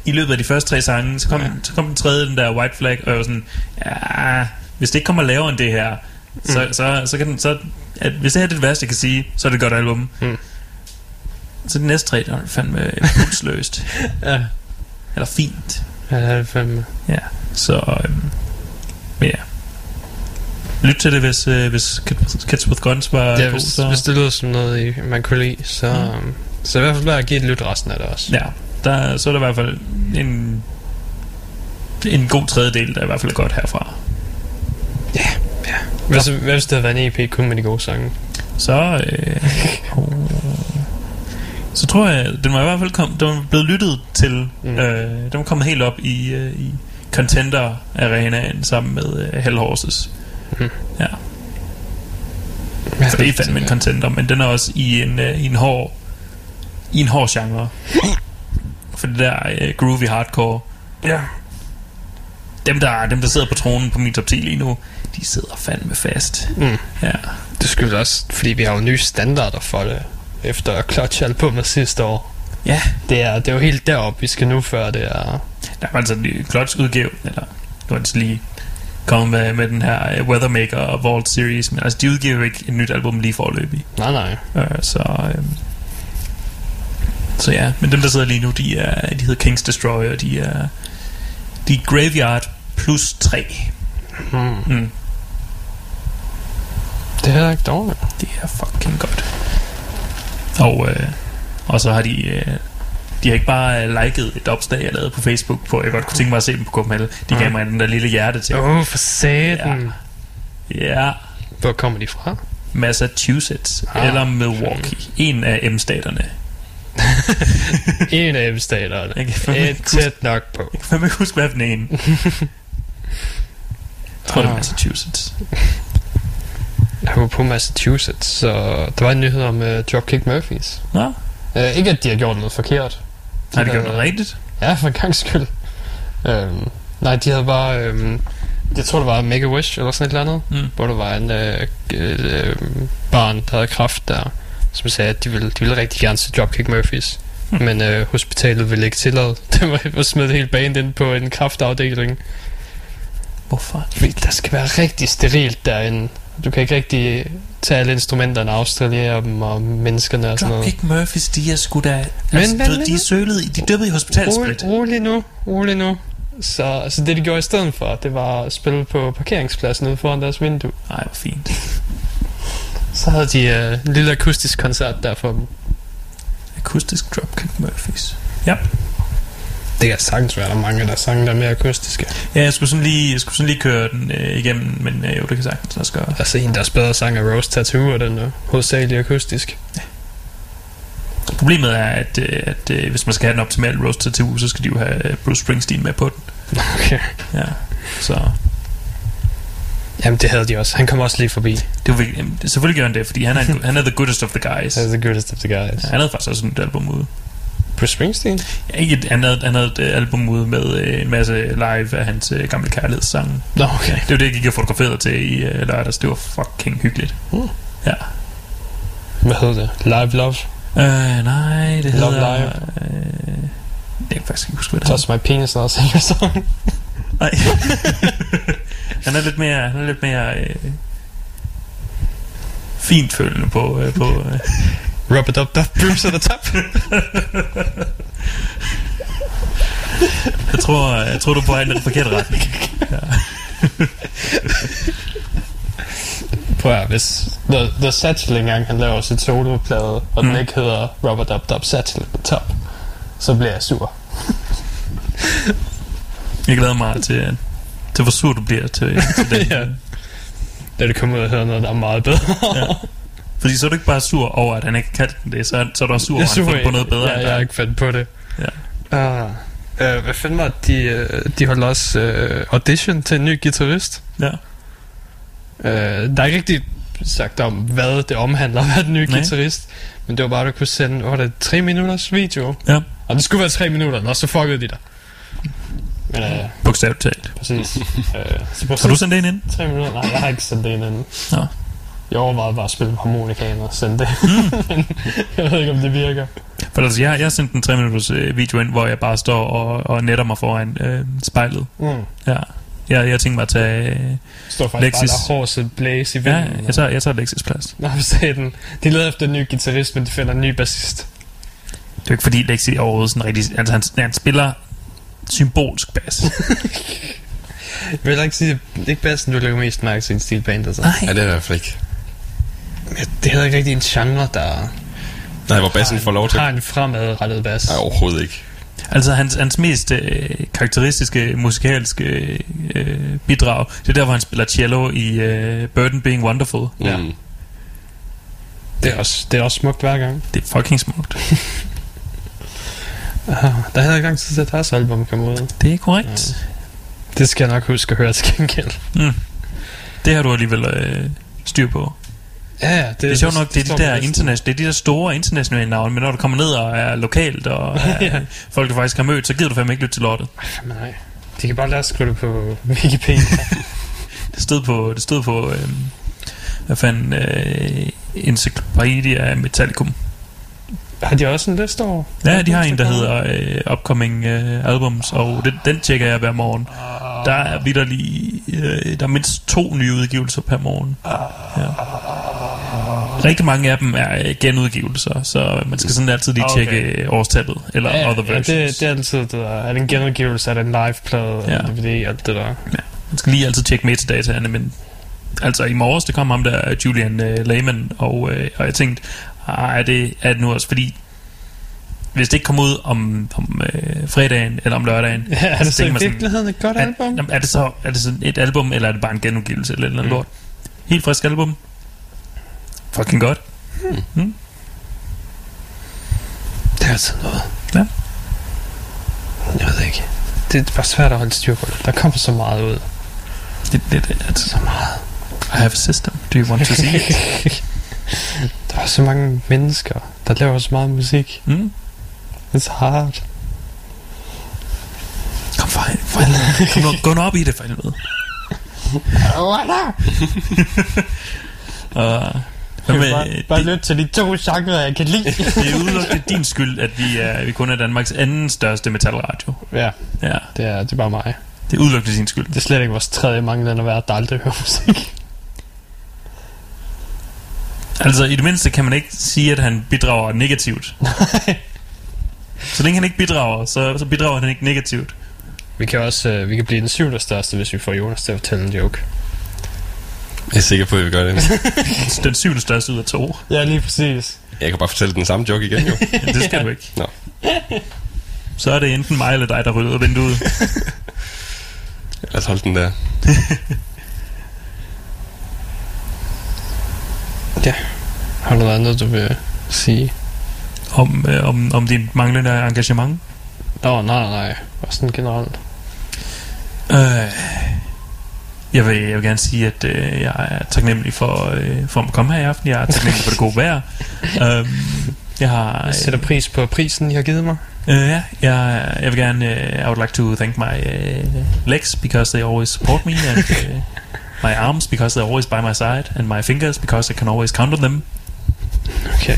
i løbet af de første tre sange. Så kom, Ja. så kom den tredje, den der White Flag, og jeg var sådan, ja, hvis det ikke kommer lavere end det her, så, Mm. så, så kan den, så, at, hvis det her er det værste, jeg kan sige, så er det et godt album. Mm. Så de næste tre, der er fandme impulsløst. (laughs) Ja. Eller fint. Ja, det er det fandme. Ja, så øhm, men ja. Lyt til det, hvis, øh, hvis Kids with Guns var Ja, god, hvis, så... hvis det lyder som noget, I- man kunne lide, så, Mm. så i hvert fald bare give et lyt resten af det også. Ja, der, så er der i hvert fald en, en god tredjedel, der i hvert fald er godt herfra. Hvis, hvad hvis det havde været en EP kun med de gode sange? Så, øh, oh, så tror jeg, den var i hvert fald kom, den var blevet lyttet til. Mm. Mm. Øh, den var kommet helt op i, øh, i Contender Arenaen sammen med øh, Hell Horses. Mhm. Ja, for det er fandme en contender, men den er også i en, øh, i en hård i en hård genre. For det der øh, groovy hardcore. Ja. Dem der, dem, der sidder på tronen på min top 10 lige nu, de sidder fandme fast. Mm. Ja. Det skyldes også, fordi vi har jo nye standarder for det, efter Clutch-albumet sidste år. Ja. Det er, det er jo helt derop, vi skal nu, før det er... Der var altså Clutch udgave, eller nu er de så lige kommet med, med den her øh, Weathermaker Vault Series, men altså, de udgiver jo ikke et nyt album lige forløbig. Nej, nej. Øh, så, øh, så ja, men dem der sidder lige nu, de, er, de hedder King's Destroyer, de er, de er Graveyard plus 3. Hmm. Mm. Det er ikke dårligt. Det er fucking godt. Og, øh, og så har de... Øh, de har ikke bare øh, liket et opslag, jeg lavede på Facebook, på jeg godt kunne tænke mig at se dem på Copenhagen. De gav Mm. mig den der lille hjerte til. Åh, oh, for satan. Ja, Hvor kommer de fra? Massachusetts Ah, ah, eller Milwaukee. En af M-staterne. (laughs) en af staterne. Jeg kan tæt nok på. Jeg kan huske, hvad for en. (laughs) Jeg tror, det er Ah. Massachusetts. Jeg var på Massachusetts, så der var en nyhed om uh, Dropkick Murphys. Nå, Uh, ikke at de har gjort noget forkert. har de havde- gjort noget rigtigt? Ja, for en gang skyld. Um, nej, de havde bare... Um, jeg tror, det var Make-A-Wish eller sådan et eller andet. Mm. Hvor der var en uh, uh, barn, der havde kraft der, som sagde, at de ville, de ville rigtig gerne se Dropkick Murphys. Hmm. Men uh, hospitalet ville ikke tillade. (laughs) Det var smide hele band ind på en kraftafdeling. Hvorfor? Fordi der skal være rigtig sterilt derinde. Du kan ikke rigtig tage alle instrumenterne, australiere dem og menneskerne og sådan noget. Dropkick Murphys, de er sgu da... Men- altså, men- du de er sølet, i- de dyppet i hospitalsprit. Rolig, rolig nu, rolig nu. Så, så det de gjorde i stedet for, det var at spille på parkeringspladsen ude foran deres vindue. Nej, hvor fint. Så havde de uh, en lille akustisk koncert der for dem. Akustisk Dropkick Murphys. Det kan sagtens være, der er mange, der sang der er mere akustiske. Ja, jeg skulle sådan lige, jeg skulle sådan lige køre den øh, igennem, men øh, jo, det kan sagtens lade sig gøre. Altså en, der spiller sang af Rose Tattoo, og den er hovedsageligt akustisk. Problemet er, at, øh, at øh, hvis man skal have den optimale til uge, så skal de jo have øh, Bruce Springsteen med på den. Okay. Ja, så Jamen det havde de også. Han kom også lige forbi. det var jamen, det- selvfølgelig gør han det, fordi han er, (laughs) han er the goodest of the guys. That's the goodest of the guys. Ja, han havde faktisk også et album ude. Bruce Springsteen? Ja, ikke et, han, havde, han havde et øh, album ude med øh, en masse live af hans øh, gamle kærlighedssange. Nå, okay. Det var det, jeg gik og fotograferede til i øh, lørdags. Det var fucking hyggeligt. Mm. Ja. Hvad hedder det? Live Love? Øh, nej, det Love hedder... Live. Øh, jeg kan faktisk ikke huske, hvad det hedder. Touch My Penis og singer song. (laughs) Nej. (laughs) han er lidt mere, han er lidt mere øh, fint følende på, øh, på øh. Rub it up, up, Bruce at the top. jeg tror, jeg tror du er på vej i den forkerte retning. Prøv at hvis The, The Satchel engang han laver sit soloplade, og Mm. den ikke hedder Rubber Dub Dub Satchel top, så bliver jeg sur. Jeg glæder mig til, til hvor sur du bliver til, til den. (laughs) Ja. Da det kommer ud og høre noget, der er meget bedre. Ja. Fordi så er du ikke bare sur over, at han ikke kan det, så, er- så er du også sur over, at han fundet på noget bedre. Ja, jeg har ikke fandt på det. Ja. Ah. Uh, hvad fanden var det? de, øh, de holdt også uh, audition til en ny guitarist. Ja. Uh, der er ikke rigtig sagt om, hvad det omhandler (laughs) at være den nye Nej. guitarist. Men det var bare, at du kunne sende, var det, 3 minutters video. Ja. Og det skulle være 3 minutter, og så fuckede de dig. Men uh, Bogstaveligt talt. præcis. uh, så Har du sendt det ind? 3 minutter? Nej, jeg har ikke sendt det ind. Nå. Jeg overvejede bare at spille på harmonikaen og sende det. (laughs) Men jeg ved ikke, om det virker. For altså, jeg, jeg har sendt en 3 minutters øh, video ind, hvor jeg bare står og, og netter mig foran øh, spejlet. Mm. Ja. Jeg, jeg tænker mig at tage... Øh, står faktisk Lexis. bare der blæse i ja, vinden. jeg tager, jeg tager Lexis plads. Nå, sagde den? De leder efter en ny guitarist, men de finder en ny bassist. Det er jo ikke fordi Lexi overhovedet sådan rigtig... Altså, han, han spiller symbolsk bas. (laughs) Jeg vil ikke sige, det er ikke bassen, du lægger mest mærke til en stilband, altså. Ja, det er i hvert fald ikke. Det er heller ikke rigtig en genre, der Nej, hvor bassen får lov til. har en fremadrettet bas. Nej, overhovedet ikke. Altså hans, hans mest øh, karakteristiske musikalske øh, bidrag, det er der, hvor han spiller cello i øh, Burden Being Wonderful. Ja. Mm. Det, er også, det er også smukt hver gang. Det er fucking smukt. (laughs) Uh, der er ikke lang tid til, at deres album kommer ud. Det er korrekt. Det skal jeg nok huske at høre til gengæld. Mm. Det har du alligevel øh, styr på. Ja, ja. Det, Det er sjovt nok, det er står de der, internet, det er de der store internationale navne, men når du kommer ned og er lokalt, og (laughs) er Ja. folk, du faktisk har mødt, så gider du fandme ikke lytte til lortet. Jamen, nej. De kan bare lade skrive det på (laughs) Wikipedia. (laughs) Det stod på, det stod på øh, hvad fanden, øh, Encyclopedia Metallicum. har de også en liste over? Ja, de har en, der hedder øh, Upcoming øh, Albums, og den, den tjekker jeg hver morgen. Der er vidderlig, øh, der er mindst to nye udgivelser per morgen. Ja. Rigtig mange af dem er øh, genudgivelser, så man skal sådan altid lige Okay. tjekke øh, årstallet, eller Ja, other ja, versions. det, det er altid det der. Er det en genudgivelse? Er det en liveplade? Ja. Ja. En DVD? Alt det der. Man skal lige altid tjekke metadataerne, men altså i morges, der kom ham der Julian uh, Lehman, og, uh, og jeg tænkte, ah, er, det, er det nu også, fordi hvis det ikke kommer ud om, om uh, fredagen eller om lørdagen, (laughs) Ja, er det så i man sådan, virkeligheden et godt er, album? jamen, er, det så er det sådan et album, eller er det bare en genudgivelse eller et eller andet Mm. lort? Helt frisk album. Fucking godt. Det er altså noget. Ja. Jeg ved ikke. Det er bare svært at holde styr på det. Der kommer så meget ud. Det, det, det, altså, Så meget. I have a system. Do you want to see it? (laughs) Der er så mange mennesker, der laver så meget musik. Mm? It's hard. Kom for, for. Kom nu, gå nu op i det for helvede. Hvad (laughs) med, bare, bare lyt til de to genrer, jeg kan lide. (laughs) det er udelukkende din skyld, at vi, er, vi kun er Danmarks anden største metalradio. ja, Ja, det er, det er bare mig. det er udelukkende din skyld. Det er slet ikke vores tredje manglende værd, der aldrig hører musik. Altså, i det mindste kan man ikke sige, at han bidrager negativt. (laughs) så længe han ikke bidrager, så, så bidrager han ikke negativt. Vi kan også øh, vi kan blive den syvende største, hvis vi får Jonas til at fortælle en joke. Jeg er sikker på, at vi gør det. (laughs) Den syvende største ud af to. Ja, lige præcis. Jeg kan bare fortælle den samme joke igen, jo. (laughs) Ja, det skal du ikke. Nå. Så er det enten mig eller dig, der af vinduet. Lad os holde den der. (laughs) Har du noget andet, du vil sige? Om, øh, om, om din manglende engagement. Nå, nej, nej, nej. Bare sådan generelt. Øh, jeg, vil, jeg vil gerne sige, at øh, jeg er taknemmelig for, øh, for at komme her i aften. Jeg er taknemmelig for det gode vejr. (laughs) øhm, jeg har... Jeg sætter pris på prisen, I har givet mig. Uh, ja, jeg, jeg vil gerne, uh, I would like to thank my uh, legs because they always support me and uh, my arms because they're always by my side and my fingers because I can always count on them. Okay.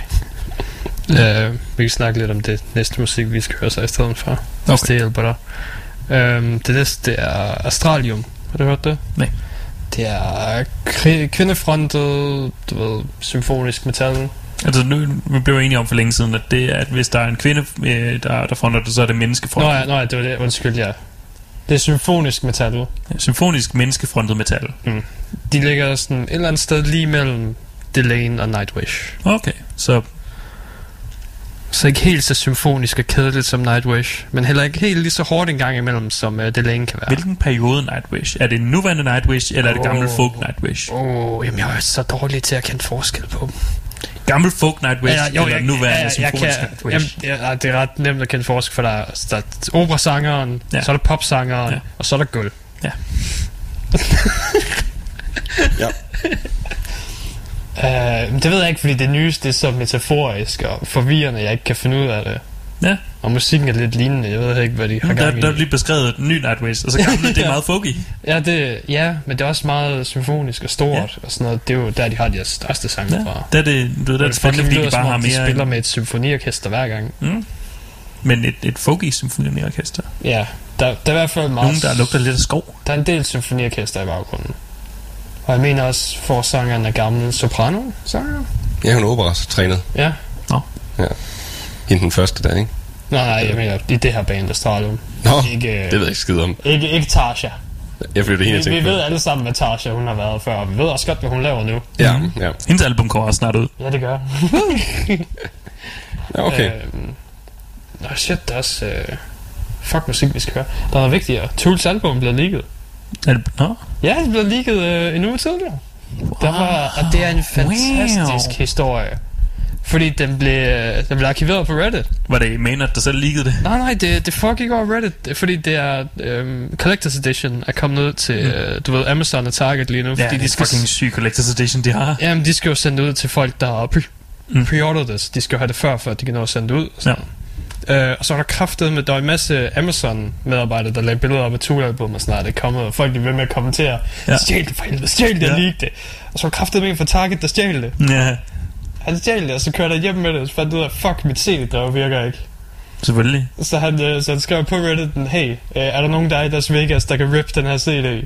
Uh, vi kan snakke lidt om det næste musik, vi skal høre så i stedet for. Okay. Hvis det hjælper dig. Um, det næste det er Astralium. Har du hørt det? Nej. Det er kvindefrontet, du ved, symfonisk metal. Altså, nu, vi blev enige om for længe siden, at det er, at hvis der er en kvinde, øh, der, der fronter det, så er det menneskefrontet. Nå ja, nå ja, det var det. Undskyld, ja. Det er symfonisk metal. Symfonisk menneskefrontet metal. De ligger sådan et eller andet sted lige mellem Delane og Nightwish. Okay, så Så ikke helt så symfonisk og kedeligt som Nightwish, men heller ikke helt lige så hårdt en gang imellem, som uh, Delane kan være. hvilken periode Nightwish? Er det nuværende Nightwish, eller er det gammel Åh. folk Nightwish? Åh, oh, jamen jeg er så dårlig til at kende forskel på dem. Gammel folk Nightwish, eller nuværende jeg, jeg symfonisk kan, Nightwish? jamen, ja, det er ret nemt at kende forskel, for der er, der er operasangeren, Ja. ja. så er der popsangeren, Ja. ja. og så er der gulv. Ja. (laughs) Ja. Uh, det ved jeg ikke, fordi det nyeste det er så metaforisk og forvirrende, jeg ikke kan finde ud af det. Ja. Og musikken er lidt lignende, jeg ved ikke, hvad de har Der, gang i. der er lige beskrevet et ny Nightwish, og så gamle, (laughs) det er Ja. meget folky. Ja, det, ja, men det er også meget symfonisk og stort Ja. ja. og sådan noget. Det er jo der, de har de største sange Ja, fra. der er det, du ved, der er det spændende, fordi de bare har de mere... spiller med et symfoniorkester hver gang. Mm. Men et, et folky symfoniorkester. Ja, der, der er i hvert fald meget... Nogen, der lugter lidt af skov. Der er en del symfoniorkester i baggrunden. Og jeg mener også, forsangeren er gammel soprano sanger. Ja, hun er operatrænet. Ja. Hende den første der, ikke? Nej, nej, jeg mener, i det her band, Astralium. Nå, Ikke, det ved jeg ikke skid om. ikke, ikke Tasha. Jeg føler det er hende, jeg Vi, vi ved alle sammen, hvad Tasha hun har været før. Vi ved også godt, hvad hun laver nu. Ja, ja. Hendes album kommer også snart ud. Ja, det gør. (laughs) ja okay. Nå, shit, der er også... Øh, fuck musik, vi skal høre. Der er noget vigtigere. Tools album bliver leaget. Er det, nå? Ja, det blev leaget øh, en uge tidligere. Der var, og det er en fantastisk Wow. historie. Fordi den blev, øh, den blev arkiveret på Reddit. Var det Maynard, der selv liggede det? Nej, nej, det, det foregik over Reddit. Fordi det er... Øhm, Collector's Edition er kommet ud til, mm. øh, du ved, Amazon og Target lige nu. Ja, fordi det er de skal, fucking syg collector's edition, de har. Jamen, de skal jo sende det ud til folk, der har pre- Mm. pre-orderet det. De skal jo have det før, for at de kan nå at sende det ud. Ja. Øh, og så er der kraftet med, der er en masse Amazon-medarbejdere, der lagde billeder op af Tool-album og snart er kommet, og folk er ved med at kommentere, Ja. stjæl det for helvede, stjæl det, Ja. leak det. Og så var kraftet med en fra Target, der stjæl det. Ja. Han stjæl det, og så kørte jeg hjem med det, og så fandt jeg ud af, fuck, mit CD-drev virker ikke. Selvfølgelig. Så han, øh, så han skrev på Reddit, hey, øh, er der nogen der er i Las Vegas, der kan rip den her CD?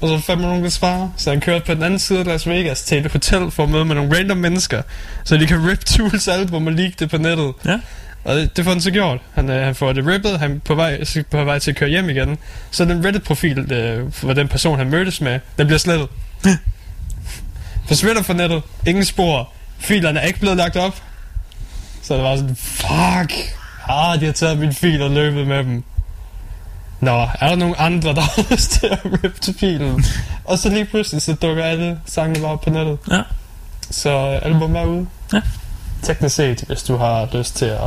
Og så fandt man nogen, der svarer. Så han kørte på den anden side af Las Vegas til et hotel for at møde med nogle random mennesker, så de kan rip Tools album og leak det på nettet. Ja. Og det, det får han så gjort. Han, øh, han får det rippet, han er på vej, på vej til at køre hjem igen. Så den Reddit-profil, øh, den person, han mødtes med, den bliver slettet. (laughs) Forsvinder fra nettet. Ingen spor. Filerne er ikke blevet lagt op. Så det var sådan, fuck. Ah, de har taget min fil og løbet med dem. Nå, er der nogen andre, der (laughs) har lyst til at rippe til filen? og så lige pludselig, så dukker alle sangene bare op på nettet. Ja. Så øh, album er ude. Ja. Teknisk set, hvis du har lyst til at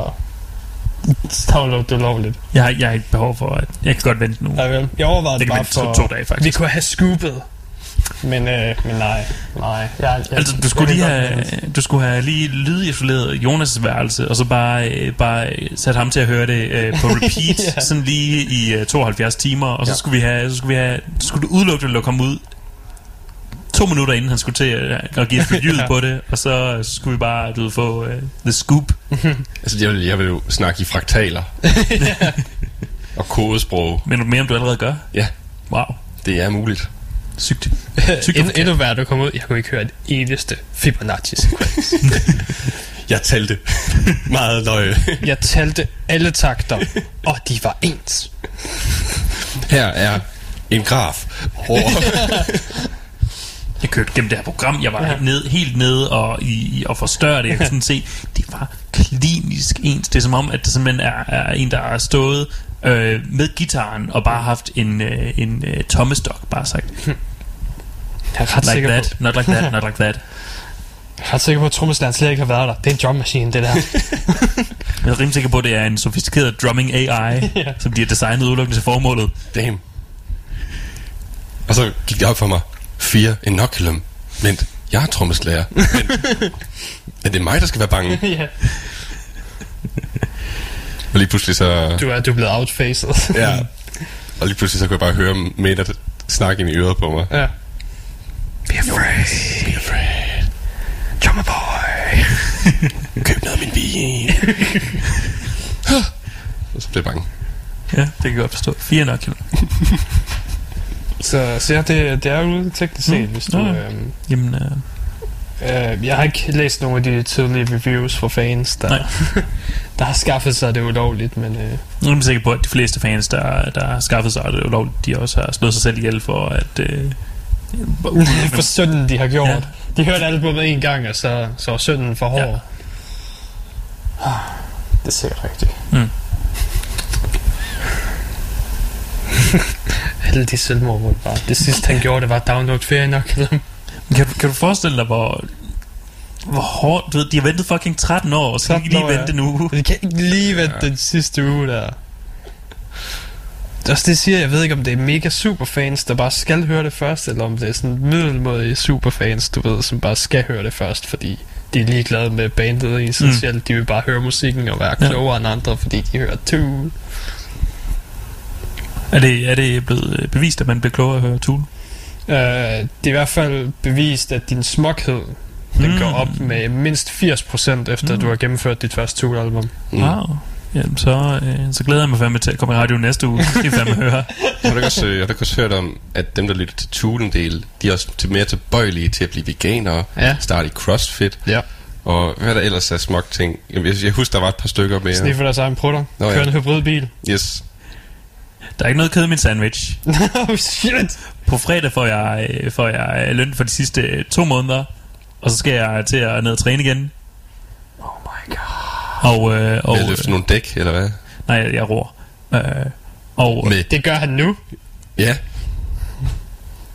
downloade det lovligt. Jeg, har, jeg har ikke behov for, at jeg kan godt vente nu. Ja, vel. Jeg overvejede Det det bare vente to, for... to dage, faktisk. Vi kunne have scoopet. Men, øh, men nej, nej. Jeg, jeg, Altså, du skulle jeg lige have, du skulle have lige lydisoleret Jonas' værelse, og så bare, øh, bare sat ham til at høre det øh, på (laughs) repeat, Ja. sådan lige i øh, 72 timer, og så Ja. skulle vi have, så skulle vi have, så skulle du udelukkende komme ud to minutter inden han skulle til at, at give et review Ja. (laughs) på det, og så skulle vi bare, du få uh, the scoop. (laughs) Altså, jeg vil, jeg vil jo snakke i fraktaler. (laughs) og kodesprog. Men du mere, om du allerede gør? Ja, Wow. det er muligt. Sygt. Sygt. End, endnu værre, du kom ud. Jeg kunne ikke høre et eneste Fibonacci-sekvens. Jeg talte meget nøje. jeg talte alle takter, og de var ens. Her er en graf over... Jeg kørte gennem det her program, jeg var Ja. ja. ned, helt nede og, i, og forstørre det. Jeg kunne (laughs) sådan se, det var klinisk ens. Det er som om, at det simpelthen er, er en, der har stået øh, med gitaren og bare haft en, øh, en øh, tommestok, bare sagt. (laughs) Jeg er ret Like sikker that, på, not like that, not like that. (laughs) jeg er ret sikker på, at trommeslageren slet ikke har været der. Det er en drum machine, det der. Jeg er rimelig sikker på, at det er en sofistikeret drumming AI, Ja. som de har designet udelukkende til formålet. Damn. Og så gik det op for mig. Fire inoculum. Men jeg er trommeslager. Men, men det er mig, der skal være bange. (laughs) ja. Og lige pludselig så... Du er, du er blevet outfaced. Ja. Og lige pludselig så kunne jeg bare høre Maynard snakke ind i øret på mig. ja. Be afraid. Be afraid. Drummer boy. Køb noget af min vin. (laughs) og så blev jeg bange. Ja, det kan jeg godt forstå. Fire nok. (laughs) Så, så ja, det, det er ude teknisk set, Mm. hvis du... Ja. Øhm, Jamen, øh, øh, jeg har ikke læst nogle af de tidlige reviews fra fans, der, (laughs) der har skaffet sig det ulovligt, men... Øh, jeg er sikker på, at de fleste fans, der, der har skaffet sig det ulovligt, de også har slået sig selv ihjel for at... Øh, (laughs) for synden, de har gjort. Ja. De hørte albumet en gang, og så, så var synden for hård. Ja. Ja. Det er sikkert rigtigt. Mm. Alle de selvmord, hvor det bare... Det sidste, han gjorde, det var at downloade ferie nok. Kan du, kan du forestille dig, hvor, hvor hårdt... Du ved, de har ventet fucking 13 år, og så kan de 13 ikke lige år, ja. vente nu. De kan ikke lige vente ja. den sidste uge der. Er også det, jeg siger. Jeg ved ikke, om det er mega superfans, der bare skal høre det først, eller om det er sådan middelmådige superfans, du ved, som bare skal høre det først, fordi de er ligeglade med bandet i sig Mm. selv. De vil bare høre musikken og være Ja. klogere end andre, fordi de hører Tool. Er det, er det blevet øh, bevist, at man bliver klogere at høre Tool? Uh, det er i hvert fald bevist, at din smukhed, den Mm. går op med mindst 80% efter, Mm. du har gennemført dit første Tool-album. Mm. Wow. Jamen, så, øh, så glæder jeg mig fandme til at komme i radio næste uge. Det er fandme (laughs) høre. Jeg har da også, øh, jeg har da også hørt om, at dem, der lytter til Tool en del, de er også til mere tilbøjelige til at blive veganere, Ja. starte i CrossFit, Ja. og hvad er der ellers af smuk ting? Jamen, Jeg, jeg husker, der var et par stykker mere. Sniffer deres egen prutter. Nå, ja. Kører en hybridbil. Yes. Der er ikke noget kød i min sandwich. oh (laughs) shit! På fredag får jeg, øh, får jeg øh, løn for de sidste øh, to måneder, og så skal jeg til at ned og træne igen. Oh my god. Og, øh, og med at løfte nogle dæk, eller hvad? nej, jeg, jeg ror. Øh, og Med, Det gør han nu. ja,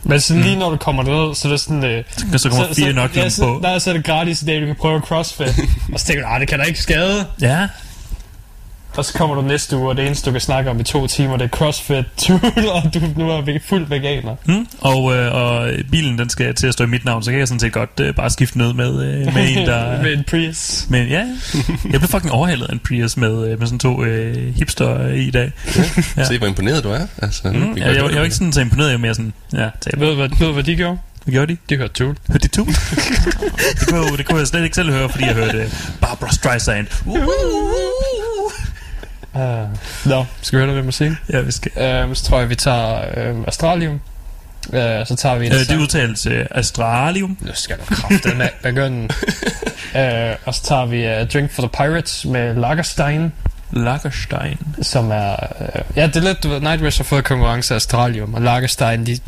Men sådan lige når du kommer ned, så er det sådan... Øh, så kommer fire nok ja, så, på. der, så er det gratis i dag, du kan prøve CrossFit. (laughs) og så tænker du, "Ah, det kan da ikke skade. Ja, Og så kommer du næste uge, og det eneste, du kan snakke om i to timer, det er CrossFit (laughs) Tool, og du nu er ve- fuld veganer. Hmm? Og, øh, og bilen den skal til at stå i mit navn, så kan jeg sådan set godt øh, bare skifte ned med, øh, med en, der... (laughs) Med en Prius. Men ja, jeg blev fucking overhalet af en Prius med, øh, med sådan to øh, hipster i i dag. Ja. se hvor imponeret du er. Altså, Mm, vi jeg, jeg, jeg, var ikke sådan så imponeret, jeg var mere sådan, ja, tab. Ved du, hvad, ved du, hvad de gjorde? Hvad gjorde de? De hørte Tool. (laughs) Hørte de to? det, kunne, det kunne jeg slet ikke selv høre, fordi jeg hørte Barbara Streisand. Uh, Uh, Nå, skal vi høre lidt musik? Ja, vi skal. Uh, så tror jeg, vi tager uh, Astralium. Uh, så tager vi en Øh, det udtales uh, Astralium. Nu skal du kraftet med begynde. uh, (laughs) og så tager vi uh, Drink for the Pirates med Lagerstein, Lagerstein. som er... Uh, ja, det er lidt, du ved, Nightwish har fået konkurrence af Astralium, og Lagerstein, de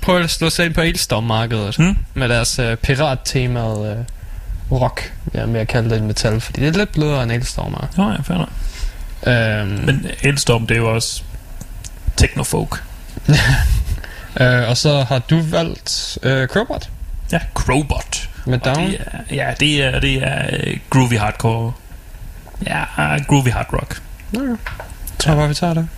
prøver at slå sig ind på Elstorm-markedet Hmm? med deres uh, pirat-temaet uh, rock, ja, med at kalde det en metal, fordi det er lidt blødere end Elstorm er. Nå ja, fair nok. Um, Men Elstorm, det er jo også technofolk. uh, (laughs) og så har du valgt uh, Crowbot Ja, Crowbot. med Down. Det er, ja, det er, det er øh, groovy hardcore. Ja, uh, groovy hard rock. Jeg tror bare, vi tager det.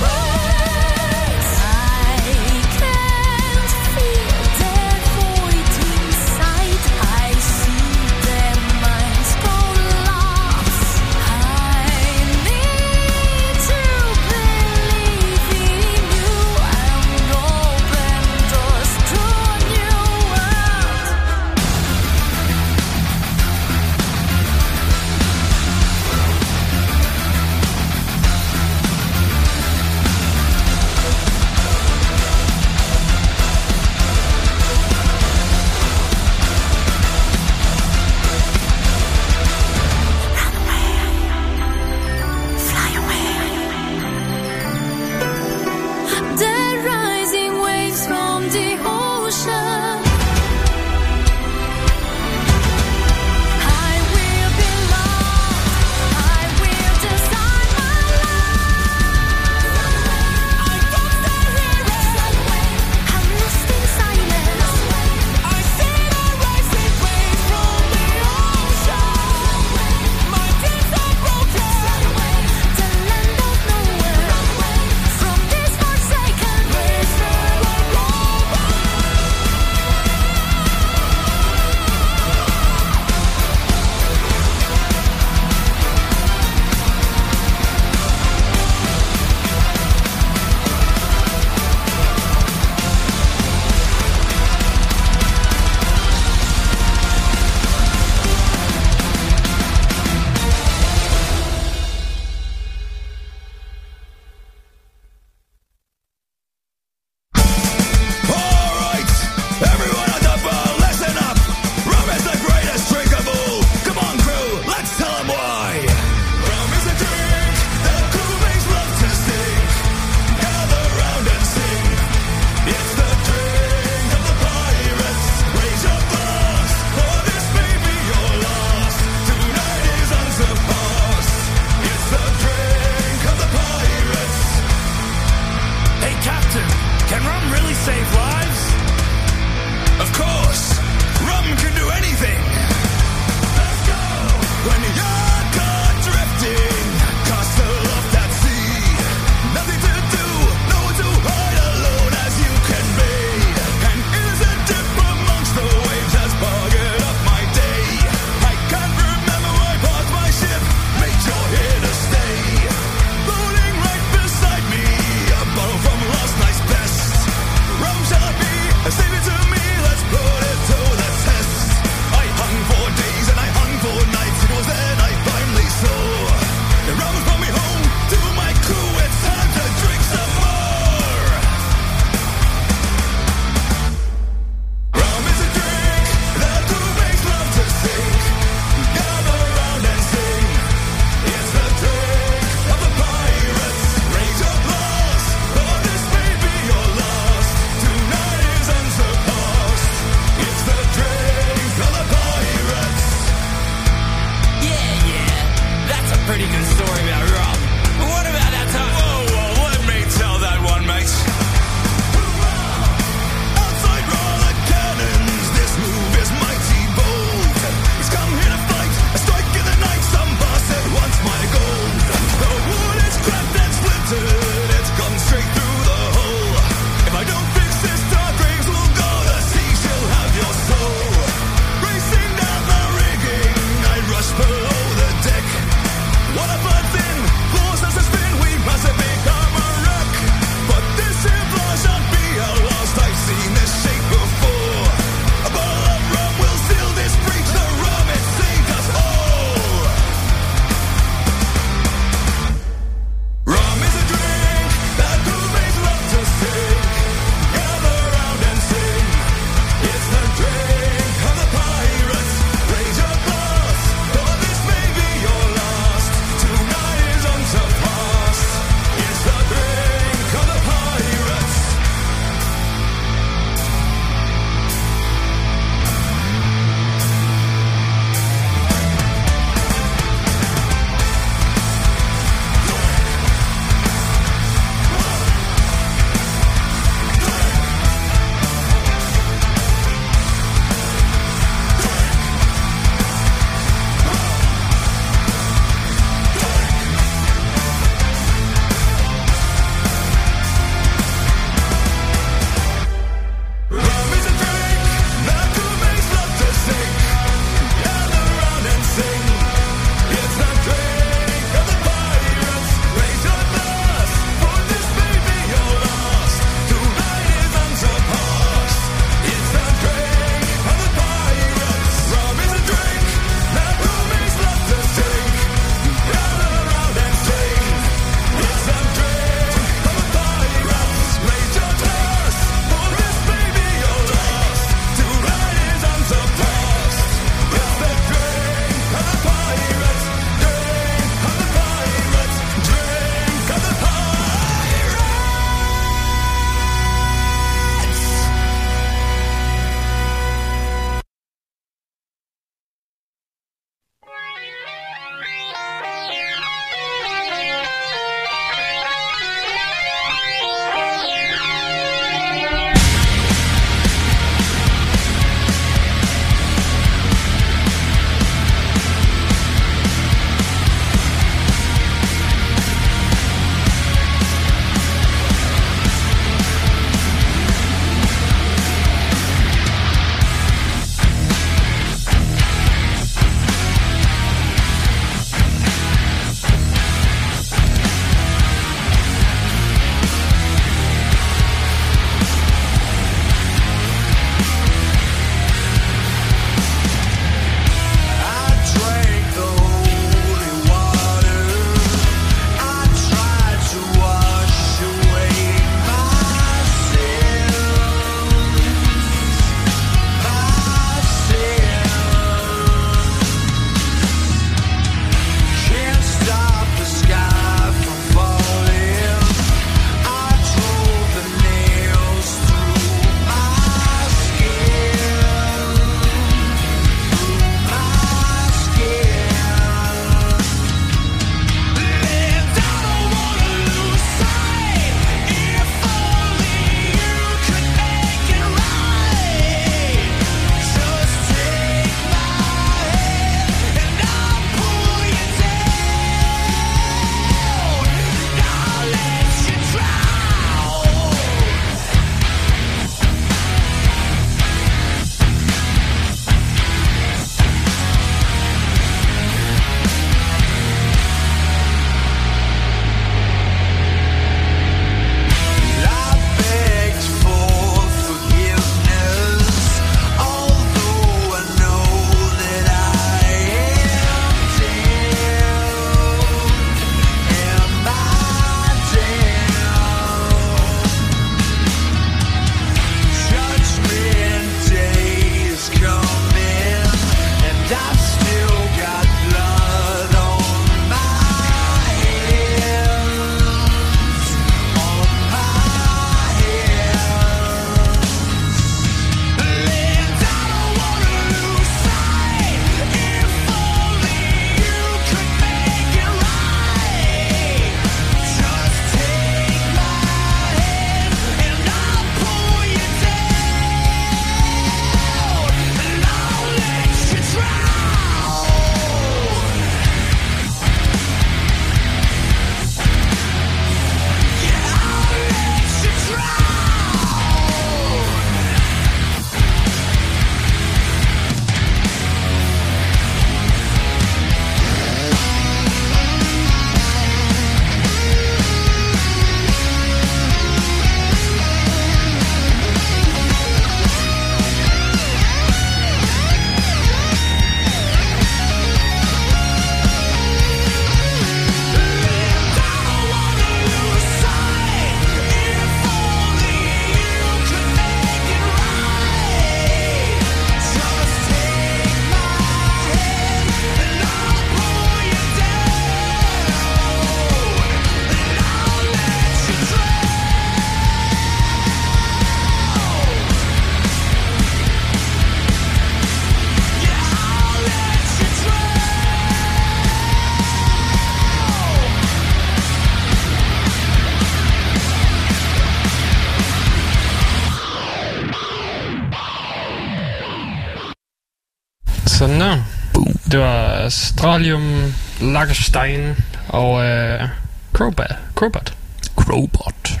Astralium, Lagerstein og øh, Crobat. Crobat. Crowbot.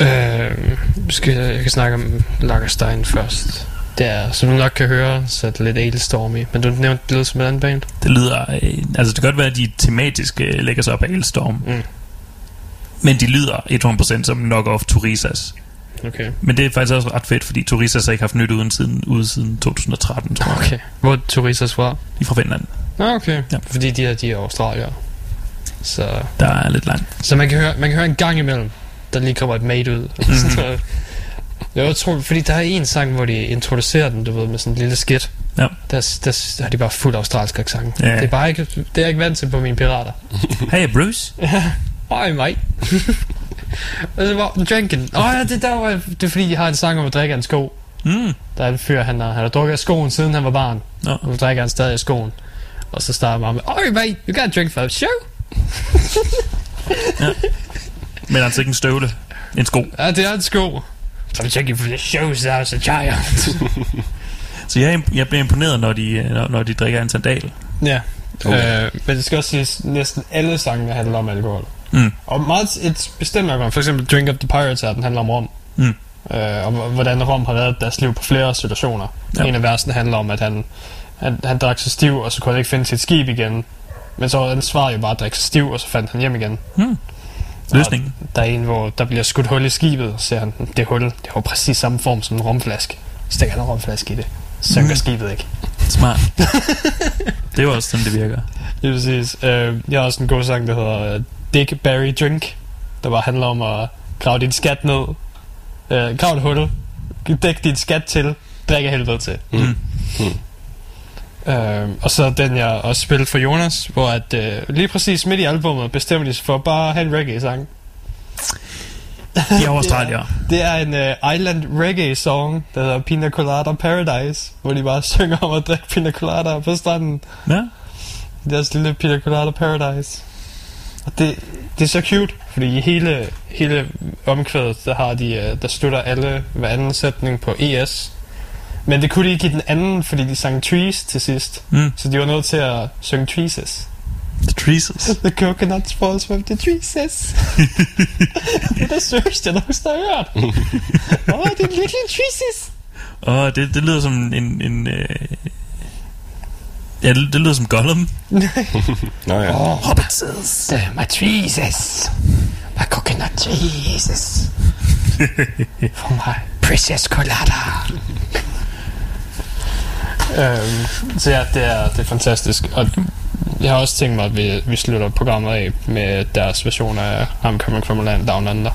Øh, skal, jeg kan snakke om Lagerstein først. Det er, som du nok kan høre, så er det lidt Ailstormy. Men du nævnte det lyder som et andet band. Det lyder... Øh, altså, det kan godt være, at de tematisk øh, lægger sig op af Elstorm. Mm. Men de lyder 100% som knock-off Turisas. Okay. Men det er faktisk også ret fedt, fordi Turisas har ikke haft nyt uden siden, ude siden 2013, tror jeg. Okay. Hvor er Turisas fra? De er fra Finland. Ah, okay. Ja. Fordi de er, de er australier. Så, Der er lidt langt. så man, kan høre, man kan høre en gang imellem, der lige kommer et mate ud. (laughs) Mm. jeg tror, fordi der er en sang, hvor de introducerer den, du ved, med sådan en lille skit. Ja. Der, der, der har de bare fuld australsk accent. Ja. Det er bare ikke, det er jeg ikke vant til på mine pirater. Hey Bruce. (laughs) Hej, mate. (laughs) Og så var drinking. Åh oh, ja, det, der var, det er fordi, de har en sang om at drikke af en sko. Mm. Der er en fyr, han har, han har drukket af skoen, siden han var barn. Nå. Og nu drikker han stadig af skoen. Og så starter man med, Oj, mate, you got a drink for show. (laughs) Men altså ikke en støvle. En sko. Ja, det er en sko. Så vi tjekker for the shows as a child. Så jeg, jeg bliver imponeret, når de, når, når de drikker en sandal. ja. Okay. Øh, men det skal også siges, næsten alle sangene handler om alkohol. Mm. Og meget et bestemt alkohol, for eksempel Drink of the Pirates her, den handler om rom. Mm. Øh, og hvordan rom har været deres liv på flere situationer. Ja. Ja. En af versene handler om, at han, han, han drak sig stiv, og så kunne han ikke finde sit skib igen. Men så var den svar jo bare at drikke sig stiv, og så fandt han hjem igen. Mm. Løsningen. Og der er en, hvor der bliver skudt hul i skibet, og ser han, det hul, det har præcis samme form som en romflaske. Stikker han en romflaske i det. Synker Mm. skibet ikke. Smart. (laughs) det er jo også sådan, det virker. Det er præcis. Øh, jeg har også en god sang, der hedder øh, Dick Barry Drink, der bare handler om at grave din skat ned. Øh, grav et hul. Dæk din skat til. Drik af helvede til. Mm. Øh, og så den, jeg også spillede for Jonas, hvor at, øh, lige præcis midt i albumet bestemmer de sig for bare at have en reggae-sang. De er australier. (laughs) Det er en uh, island reggae song, der hedder Pina Colada Paradise, hvor de bare (laughs) synger om at drikke pina colada på stranden. Ja. Deres lille Pina Colada Paradise. Og det, det er så cute, fordi i hele, hele omkvædet, der har de, uh, der slutter alle hver anden sætning på ES. Men det kunne de ikke i den anden, fordi de sang trees til sidst. Mm. Så de var nødt til at synge treeses. The Treeses. The coconut falls from the treeses. (laughs) det er det sørste, jeg nogensinde har hørt. (laughs) Åh, oh, det er little treeses. Og det, det lyder som en... en øh... Ja, det, det lyder som Gollum. Nå ja. Oh, Hobbitses. my treeses. My coconut treeses. (laughs) For my precious colada. øhm, så ja, det er, det er fantastisk. Og jeg har også tænkt mig, at vi, vi slutter programmet af med deres version af I'm Coming From a Land Down Under.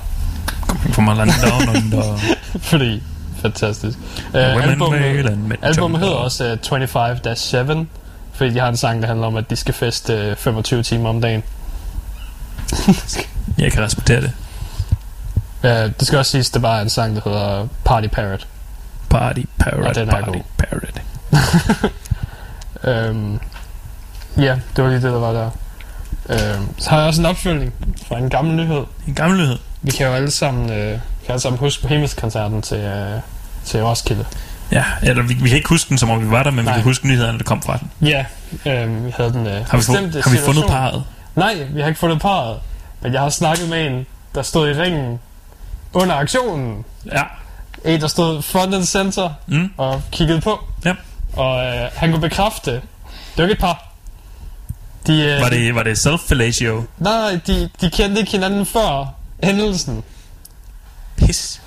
Kommer fra land down (laughs) under. Fordi, fantastisk. Uh, albumet, albumet hedder også uh, 25-7, fordi de har en sang, der handler om, at de skal feste uh, 25 timer om dagen. Jeg kan respektere det. Uh, det skal også siges, at det bare er en sang, der hedder Party Parrot. Party parrot, Ja, den er party god. parrot. Um, (laughs) ja, det var lige det, der var der. Um, så har jeg også en opfølgning fra en gammel nyhed. En gammel nyhed. Vi kan jo alle sammen, uh, kan alle sammen huske Bohemians-koncerten til, uh, til Roskilde. Ja, eller vi, vi kan ikke huske den, som om vi var der, men Nej. vi kan huske nyhederne, der kom fra den. Ja, um, vi havde den uh, Har vi, fu- har vi fundet situation. parret? Nej, vi har ikke fundet parret. Men jeg har snakket med en, der stod i ringen under aktionen. Ja. En, der stod front and center Mm. og kiggede på. Ja. Og øh, han kunne bekræfte, det var ikke et par. De, øh, Var det, var det self-fellatio? Nej, de, de kendte ikke hinanden før hændelsen. Pis.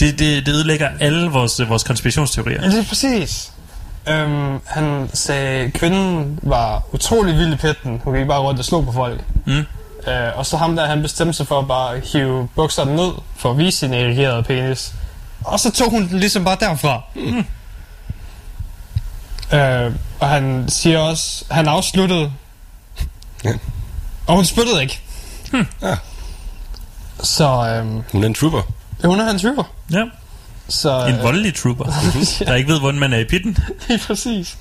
Det, det, det ødelægger alle vores, vores konspirationsteorier. Ja, det er præcis. Øhm, han sagde, at kvinden var utrolig vild i pitten. Hun gik bare rundt og slog på folk. Mm. Øh, og så ham der, han bestemte sig for at bare hive bukserne ned, for at vise sin erigerede penis. Og så tog hun den ligesom bare derfra. Mm. Øh, og han siger også, han afsluttede. Ja. Og hun spyttede ikke. Hmm. Ja. Så øhm, Hun er en trooper. hun er hans hyver. Ja. Så, En voldelig trooper, (laughs) der ikke ved, hvordan man er i pitten. (laughs) Lige præcis.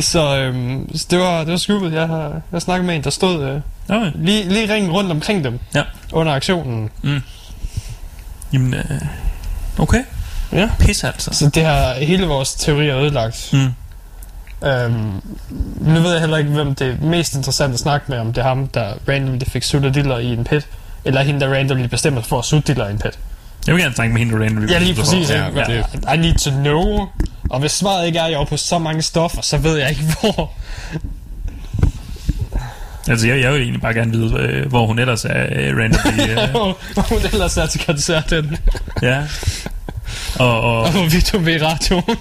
Så, øhm, så det var, det var skubbet. Jeg har, jeg snakket med en, der stod øh, Okay. lige, lige ringen rundt omkring dem Ja. under aktionen. Jamen, øh, okay. Ja. Pis altså. Så det har hele vores teori er ødelagt. Mm. Øhm, nu ved jeg heller ikke, hvem det er mest interessant at snakke med, om det er ham, der randomly fik suttet diller i en pit, eller hende, der randomly bestemmer for at sutte diller i en pit. Jeg vil gerne snakke med hende, randomly Ja, lige præcis. Ja. I need to know. Og hvis svaret ikke er, at jeg er på så mange stoffer, så ved jeg ikke, (laughs) hvor. Altså, jeg, jeg vil egentlig bare gerne vide, øh, hvor hun ellers er øh, randomly. Øh, (laughs) hvor hun ellers er til koncerten. ja. Og, og Og hvorvidt hun vil i radioen.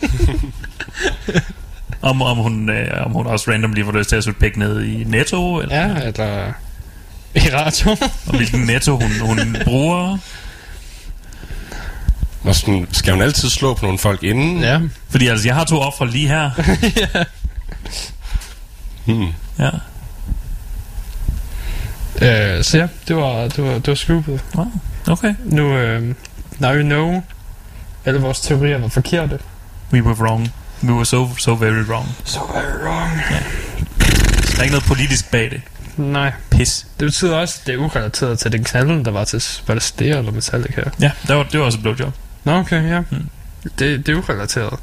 (laughs) om, om, hun, øh, om hun også randomly får lyst til at sutte pæk ned i Netto, eller, ja, eller i radioen. og hvilken Netto hun, hun bruger. Og sådan, skal hun altid slå på nogle folk inden? Ja. Fordi altså, jeg har to ofre lige her. (laughs) Hmm. Ja. Øh, så ja, det var, det var, det var scoopet. Wow. Okay. Nu, øh, now you know, alle vores teorier var forkerte. We were wrong. We were so, so very wrong. So very wrong. Der er ikke noget politisk bag det. Nej. Pis. Det betyder også, at det er urelateret til den knalden, der var til, var det eller Metallica? Ja, der var, det var også et blowjob. Nå, okay, ja. Mm. Det, det er urelateret.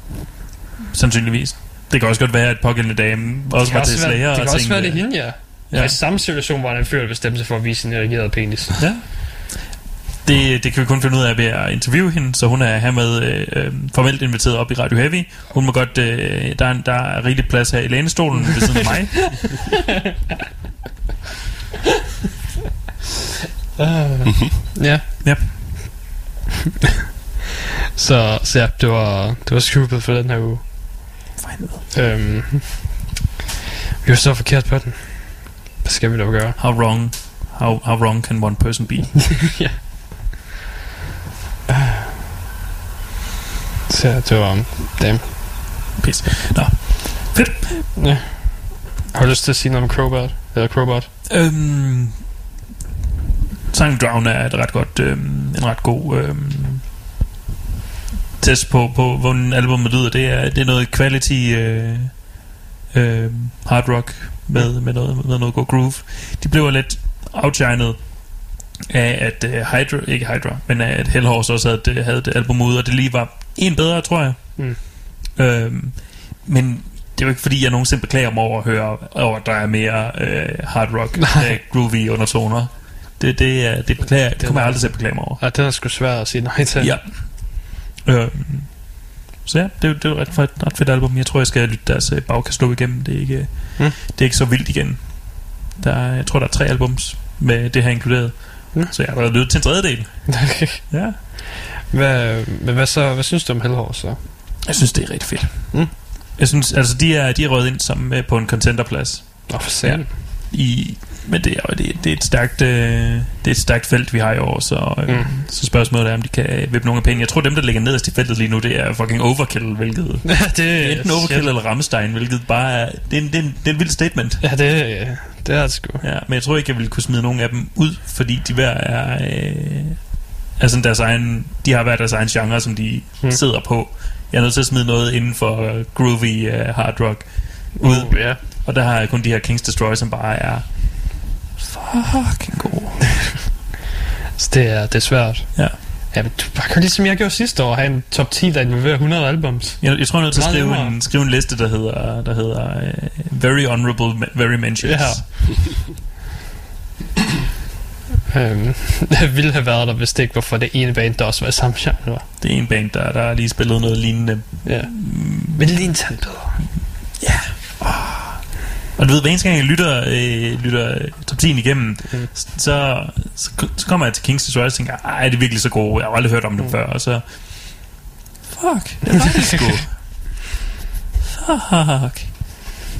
Sandsynligvis. Det kan også godt være, at pågældende dame også var til være, slager. det og kan også være, tænkte, det er hende, ja. Ja. ja. I samme situation en fyr, der bestemte sig for at vise sin erigerede penis. Ja. Det, det kan vi kun finde ud af ved at interviewe hende, så hun er hermed øh, øh, formelt inviteret op i Radio Heavy. Hun må godt, øh, der, er, der er rigeligt plads her i lænestolen ved siden af mig. Uh, (laughs) ja. Ja. (laughs) så, så ja, det var, det var scoopet for den her uge. Fine. Øhm, vi var så forkert på den. Hvad skal vi dog gøre? How wrong, how, how wrong can one person be? (laughs) ja. Så ja, det var... Damn. Pis. Nå, fedt. Ja. Har du lyst til at sige noget om Crowbot? Eller Crowbot? Øhm, Sang Drown er et ret godt, øhm, en ret god øhm, test på, på hvordan albumet lyder. Det er, det er noget quality øh, øh, hard rock med, med, noget, med noget god groove. De blev lidt outshined af at uh, Hydra, ikke Hydra, men af at Hellhorse også havde, havde det album ude, og det lige var en bedre, tror jeg. Mm. Øhm, men det er jo ikke fordi, jeg nogensinde beklager mig over at høre, over at der er mere øh, hard rock, (laughs) øh, groovy undertoner. Det, det, er, det, beklager, det kommer jeg aldrig til at beklage mig over. Ja, det er sgu svært at sige nej til. Ja. Øhm, så ja, det, er- det er et ret, fedt, ret fedt album. Jeg tror, jeg skal lytte deres øh, bagkatalog igennem. Det er, ikke, Mm. det er ikke så vildt igen. Der er, jeg tror, der er tre albums med det her inkluderet. Mm. Så jeg har allerede lyttet til en tredjedel. (laughs) Ja. hvad, men hvad, så, hvad synes du om Hellhorse så? Jeg synes, det er rigtig fedt. Mm. Jeg synes, altså de er, de er røget ind som øh, på en contenterplads. Nå, for. Ja. I, men det er, det, det, er et stærkt, øh, det er et stærkt felt, vi har i år, så, øh, Mm. så spørgsmålet er, om de kan vippe nogle af penge. Jeg tror, dem, der ligger nederst i feltet lige nu, det er fucking overkill, hvilket... (laughs) Ja, det Det er enten overkill shit. eller Rammstein, hvilket bare er... Det er en, det er en, det er en vild statement. Ja, det, det er det sgu. Ja, men jeg tror ikke, jeg ville kunne smide nogen af dem ud, fordi de hver er... Øh, altså deres egen, de har hver deres egen genre, som de Mm. sidder på. Jeg er nødt til at smide noget inden for groovy uh, hard rock ud. Uh, ja. Og der har jeg kun de her Kings Destroy, som bare er fucking gode. (laughs) Så det er, det er svært. Ja. Ja, men du bare kan ligesom jeg gjorde sidste år, have en top 10, der involverer 100 albums. Jeg, jeg tror, jeg er nødt til at skrive en, skrive en liste, der hedder, der hedder uh, Very Honorable, Very Mentions. Ja. (laughs) Øhm, det (laughs) ville have været der, hvis det ikke var for det ene band, der også var i samme genre. Det er en band, der, der lige spillet noget lignende. Ja. Men lige en tand bedre. Og du ved, hver eneste gang jeg lytter, øh, lytter top 10 igennem, Mm. så, så, så kommer jeg til King's Destroy og tænker, ej, er det virkelig så gode? Jeg har aldrig hørt om dem Mm. før. Og så, fuck, det var det sgu. fuck.